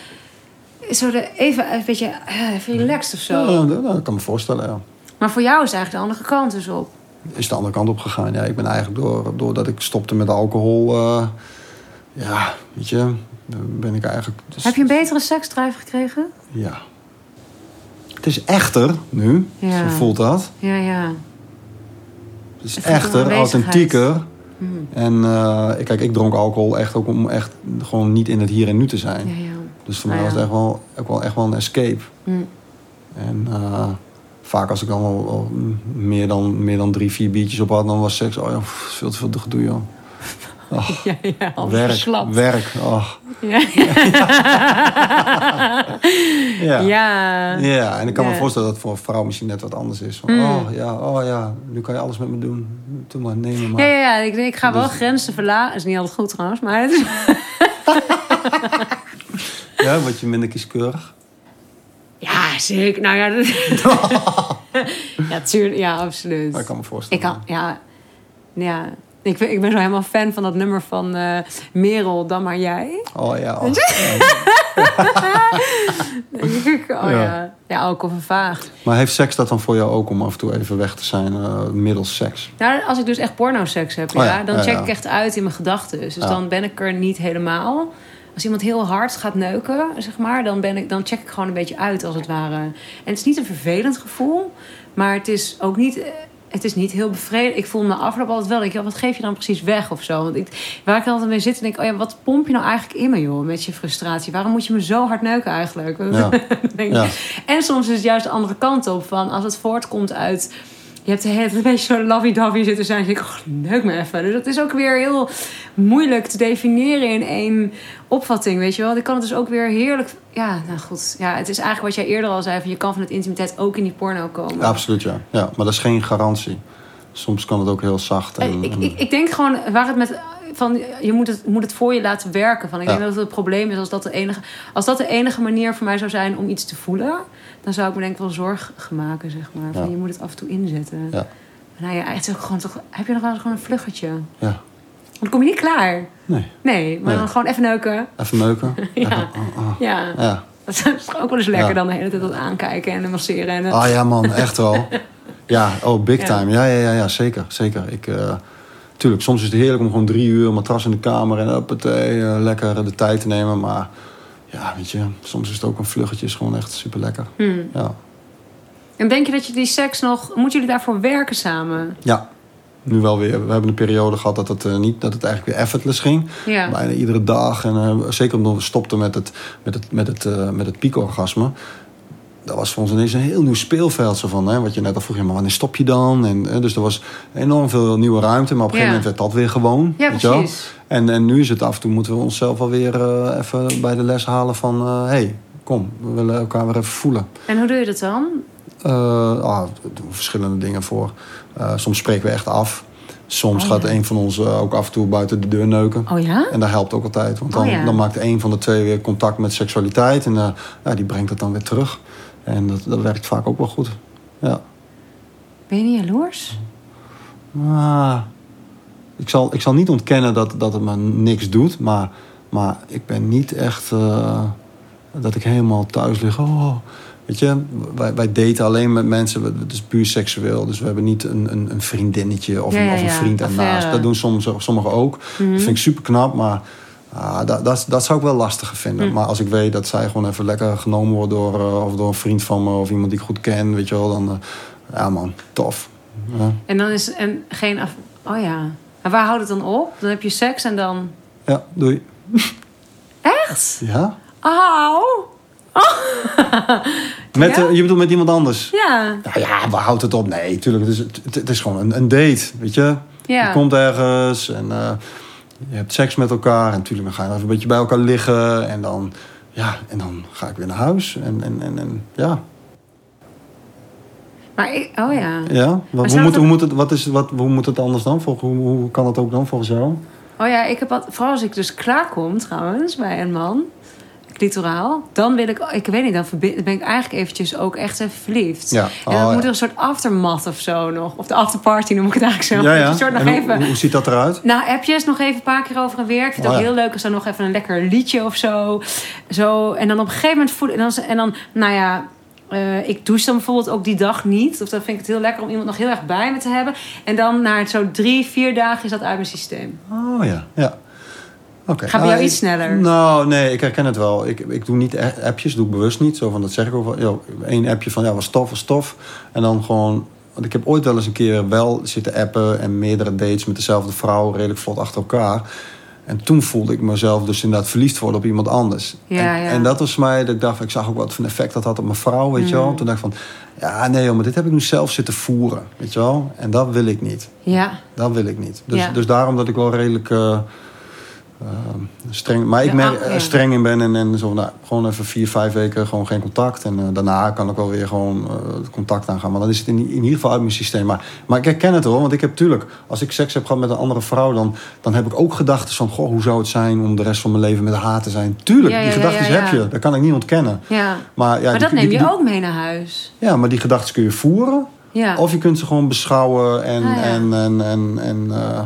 zo de, even een beetje even relaxed of zo. Ja, dat, dat kan me voorstellen, ja. Maar voor jou is eigenlijk de andere kant dus op. Is de andere kant op gegaan. Ja, ik ben eigenlijk door, doordat ik stopte met alcohol... eh, ja, weet je, ben ik eigenlijk... dus- Heb je een betere seksdrive gekregen? Ja. Het is echter nu, Ja. zo voelt dat. Ja, ja. Het is Het echter, authentieker. Hmm. En eh, kijk, ik dronk alcohol echt ook om echt gewoon niet in het hier en nu te zijn. Ja, ja. Dus voor Ah, mij was het echt wel, ook wel, echt wel een escape. Hmm. En eh, vaak als ik dan al, al meer, dan, meer dan drie, vier biertjes op had, dan was seks, oh ja, veel te veel te gedoe, joh. Oh, Ja, werk, verslapt. werk, oh. Ja. Ja. ja. Ja, en ik kan me voorstellen dat het voor een vrouw misschien net wat anders is. Van, Mm. Oh ja, oh ja, nu kan je alles met me doen. Doe maar, neem me maar. Ja, ja, ja. Ik, ik ga wel grenzen verlagen. is niet altijd goed trouwens, maar het is... Ja, word je minder kieskeurig? Ja, zeker. Nou ja, dat... ja, tuurlijk. Ja, absoluut. Dat kan me voorstellen. Ik kan, ja. Ja. Ik ben, ik ben zo helemaal fan van dat nummer van eh Merel, dan maar jij. Oh ja. Oh, oh ja. Ja. Ook of vervaagd. Maar heeft seks dat dan voor jou ook om af en toe even weg te zijn eh, middels seks? Nou, als ik dus echt porno-seks heb, Oh ja, ja, dan check ik echt uit in mijn gedachten. Dus dan ben ik er niet helemaal. Als iemand heel hard gaat neuken, zeg maar, dan, ben ik, dan check ik gewoon een beetje uit, als het ware. En het is niet een vervelend gevoel, maar het is ook niet... eh, het is niet heel bevredigend. Ik voel me afloop altijd wel. Ik, wat geef je dan precies weg of zo? Want ik, waar ik altijd mee zit en denk, oh ja, wat pomp je nou eigenlijk in me, joh, met je frustratie? Waarom moet je me zo hard neuken eigenlijk? Ja. Ja. En soms is het juist de andere kant op. Van als het voortkomt uit. Je hebt de hele een beetje zo lovey-dovey zitten zijn. Denk ik, oh, neuk me even. Dus dat is ook weer heel moeilijk te definiëren in één opvatting, weet je wel. Ik kan het dus ook weer heerlijk... Ja, nou goed. Ja, het is eigenlijk wat jij eerder al zei. Van je kan van het intimiteit ook in die porno komen. Ja, absoluut, ja. ja. Maar dat is geen garantie. Soms kan het ook heel zacht. En, Eh, Ik, en- ik, ik denk gewoon waar het met van je moet het, moet het voor je laten werken. Van ik Ja. denk dat het het probleem is als dat de enige als dat de enige manier voor mij zou zijn om iets te voelen, dan zou ik me denk ik wel zorgen maken zeg maar. Van Ja. je moet het af en toe inzetten. Ja. Nou ja, het ook gewoon toch. Heb je nog wel eens gewoon een vluggetje? ja. Dan kom je niet klaar. Nee, Nee, maar Nee. dan gewoon even neuken. even neuken. Ja. Even- ah, ah. Ja. ja. Dat is ook wel eens lekker Ja. dan de hele tijd dat aankijken en masseren. En, Ah ja, man, echt wel. Ja, oh, big time. Ja, ja, ja, ja zeker. zeker. Ik, eh, tuurlijk, soms is het heerlijk om gewoon drie uur matras in de kamer en uppatee, eh, lekker de tijd te nemen. Maar ja, weet je, soms is het ook een vluggetje, is gewoon echt super lekker. Hmm. Ja. En denk je dat je die seks nog... Moeten jullie daarvoor werken samen? ja, nu wel weer. We hebben een periode gehad dat het, eh, niet, dat het eigenlijk weer effortless ging. Ja. Bijna iedere dag. En eh, zeker omdat we stopten met het, met het, met het, met het piekorgasme. Dat was voor ons ineens een heel nieuw speelveld. Zo van, hè, wat je net al vroeg, ja, maar wanneer stop je dan? En, eh, dus er was enorm veel nieuwe ruimte. Maar op een gegeven moment werd dat weer gewoon. Ja, weet je wel? precies. En, en nu is het af en toe moeten we onszelf alweer eh even bij de les halen van... hé, hey, kom, we willen elkaar weer even voelen. En hoe doe je dat dan? Eh, ah, er doen verschillende dingen voor. Eh, soms spreken we echt af. Soms Oh, gaat ja. een van ons eh, ook af en toe buiten de deur neuken. Oh ja? En dat helpt ook altijd. Want dan, Oh ja. dan maakt een van de twee weer contact met seksualiteit. En eh, ja, die brengt het dan weer terug. En dat, dat werkt vaak ook wel goed. Ja. Ben je niet jaloers? Ah, ik, zal, ik zal niet ontkennen dat, dat het me niks doet. Maar, maar ik ben niet echt... eh, dat ik helemaal thuis lig. Oh, weet je, wij, wij daten alleen met mensen. Het is puur seksueel. Dus we hebben niet een, een, een vriendinnetje of, Ja, een, ja, of een ja, vriend ernaast. affaire. Dat doen soms, sommigen ook. Dat vind ik super knap. Maar ah, dat, dat, dat zou ik wel lastiger vinden. Hm. Maar als ik weet dat zij gewoon even lekker genomen wordt door, eh, of door een vriend van me of iemand die ik goed ken, weet je wel, dan. eh, ja, man, tof. Ja. En dan is en geen af... Oh ja. En waar houdt het dan op? Dan heb je seks en dan... Ja, doei. Echt? Ja? Auw! Met, Ja? eh, je bedoelt met iemand anders? Ja. Nou ja, waar houdt het op? Nee, tuurlijk. Het is, het, het is gewoon een, een date, weet je. Ja. Je komt ergens en je hebt seks met elkaar. En natuurlijk dan ga je even een beetje bij elkaar liggen. En dan, ja, en dan ga ik weer naar huis. En, en, en, en ja. Maar ik... Oh ja. ja. Wat, hoe, moet, hoe, moet het, wat is, wat, hoe moet het anders dan? Hoe, hoe kan het ook dan volgens jou? Oh ja, ik heb wat... Vooral als ik dus klaarkom trouwens bij een man... Clitoraal. Dan wil ik... Ik weet niet, dan ben ik eigenlijk eventjes ook echt even verliefd. Ja. En dan Oh, moet er een soort aftermath of zo nog. Of de afterparty noem ik het eigenlijk zo. Ja, ja. Een soort nog hoe, even... hoe, hoe ziet dat eruit? Nou, appjes nog even een paar keer over en weer. Ik vind het Oh, ook heel leuk als er nog even een lekker liedje of zo. zo en dan op een gegeven moment voelen... En dan, en dan nou ja... eh, ik douche dan bijvoorbeeld ook die dag niet. Of dan vind ik het heel lekker om iemand nog heel erg bij me te hebben. En dan na zo drie, vier dagen is dat uit mijn systeem. Oh ja, ja. Oké. Gaat bij jou Ah, iets sneller? Nou, nee, ik herken het wel. Ik, ik doe niet echt appjes, doe ik bewust niet. Zo van, dat zeg ik ook wel. Ja, Eén appje van, ja, was tof, was tof. En dan gewoon... Want ik heb ooit wel eens een keer wel zitten appen... en meerdere dates met dezelfde vrouw, redelijk vlot achter elkaar. En toen voelde ik mezelf dus inderdaad verliefd worden op iemand anders. Ja, en, ja. en dat was mij, dat ik dacht, ik zag ook wat voor een effect dat had op mijn vrouw, weet je wel. Mm. Toen dacht ik van, ja, nee joh, maar dit heb ik nu zelf zitten voeren, weet je wel. En dat wil ik niet. Ja. Dat wil ik niet. Dus, Ja. dus daarom dat ik wel redelijk eh, streng, maar ik merk ja. streng in ben en, en zo, nou, gewoon even vier, vijf weken gewoon geen contact. En eh, daarna kan ik wel weer gewoon eh, contact aangaan. Maar dan is het in, in ieder geval uit mijn systeem. Maar, maar ik herken het hoor, want ik heb natuurlijk, als ik seks heb gehad met een andere vrouw, dan, dan heb ik ook gedachten van, goh, hoe zou het zijn om de rest van mijn leven met haar te zijn? Tuurlijk, Ja, die gedachten heb je. Dat kan ik niet ontkennen. ja. Maar, ja, maar die- dat neem je die- ook mee naar huis. Ja, maar die gedachten kun je voeren. Ja. Of je kunt ze gewoon beschouwen en, Ah, en, en, en, en eh,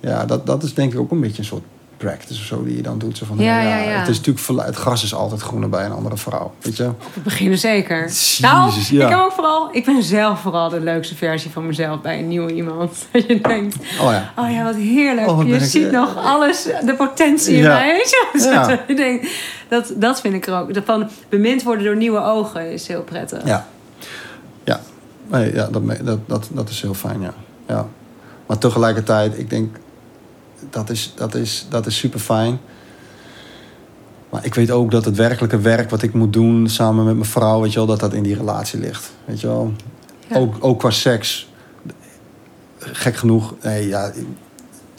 ja, dat, dat is denk ik ook een beetje een soort practice of zo die je dan doet. Zo van, Ja, ja, ja. Het is natuurlijk het gras is altijd groener bij een andere vrouw, weet je? Op het begin zeker. Jezus, nou, ja. ik heb ook vooral... Ik ben zelf vooral de leukste versie van mezelf bij een nieuwe iemand. Dat je denkt... Oh ja. Oh ja, wat heerlijk. Oh, je ik- ziet nog alles, de potentie in mij. Weet je? Je denkt, dat, dat vind ik er ook. Van bemind worden door nieuwe ogen is heel prettig. Ja. Ja. Nee, ja, dat, dat, dat, dat is heel fijn, ja. ja. Maar tegelijkertijd, ik denk, dat is, dat is, dat is super fijn. Maar ik weet ook dat het werkelijke werk wat ik moet doen samen met mijn vrouw, weet je wel, dat dat in die relatie ligt. Weet je wel. Ja. Ook, ook qua seks. Gek genoeg, nee, ja,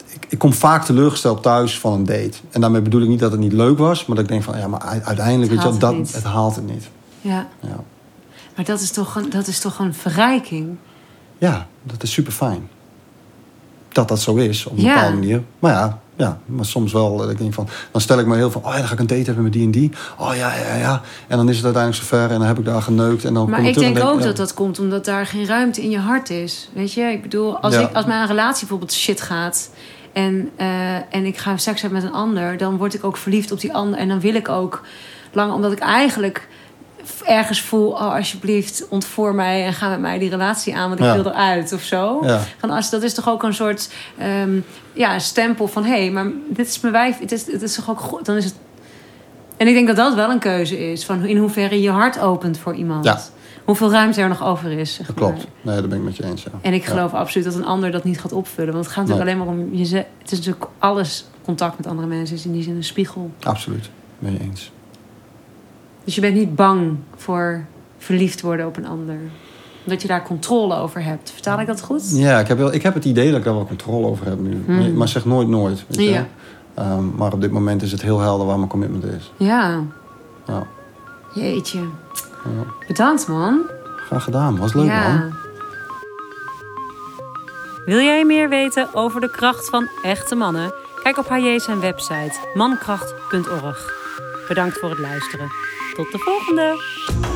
ik, ik, kom vaak teleurgesteld thuis van een date. En daarmee bedoel ik niet dat het niet leuk was, maar dat ik denk van, ja, maar uiteindelijk, weet je wel, haalt dat, het het, niet. haalt het niet. Ja. Ja. Maar dat is, toch een, dat is toch een verrijking? Ja, dat is super fijn. Dat dat zo is, op een Ja. bepaalde manier. Maar ja, ja, maar soms wel. dat Ik denk van, dan stel ik me heel van, oh ja, dan ga ik een date hebben met die en die. Oh ja, ja, ja. En dan is het uiteindelijk zover en dan heb ik daar geneukt. En dan Maar ik denk ook ja, dat dat komt omdat daar geen ruimte in je hart is. Weet je, ik bedoel, als, Ja. ik, als mijn relatie bijvoorbeeld shit gaat en, eh, en ik ga seks hebben met een ander, dan word ik ook verliefd op die ander. En dan wil ik ook lang, omdat ik eigenlijk ergens voel, oh alsjeblieft, ontvoer mij en ga met mij die relatie aan, want ik Ja. wil eruit of zo. Ja, Van als, dat is toch ook een soort ehm, ja, stempel van hé, hey, maar dit is mijn wijf. Het is, het is toch ook goed. Dan is het. En ik denk dat dat wel een keuze is. Van in hoeverre je hart opent voor iemand. Ja. Hoeveel ruimte er nog over is. Zeg dat klopt. Nee, daar ben ik met je eens. Ja. En ik geloof absoluut dat een ander dat niet gaat opvullen. Want het gaat natuurlijk alleen maar om je. Het is natuurlijk alles contact met andere mensen is in die zin een spiegel. Absoluut, ben je eens. Dus je bent niet bang voor verliefd worden op een ander. Omdat je daar controle over hebt. Vertaal ik dat goed? Ja, ik heb, wel, ik heb het idee dat ik daar wel controle over heb nu. Hmm. Maar- zeg nooit nooit. Weet je? Ja. Ehm, maar op dit moment is het heel helder waar mijn commitment is. Ja. Ja. Jeetje. Ja. Bedankt man. Graag gedaan, was leuk man. Wil jij meer weten over de kracht van echte mannen? Kijk op HJ zijn website mankracht.org. Bedankt voor het luisteren. Tot de volgende!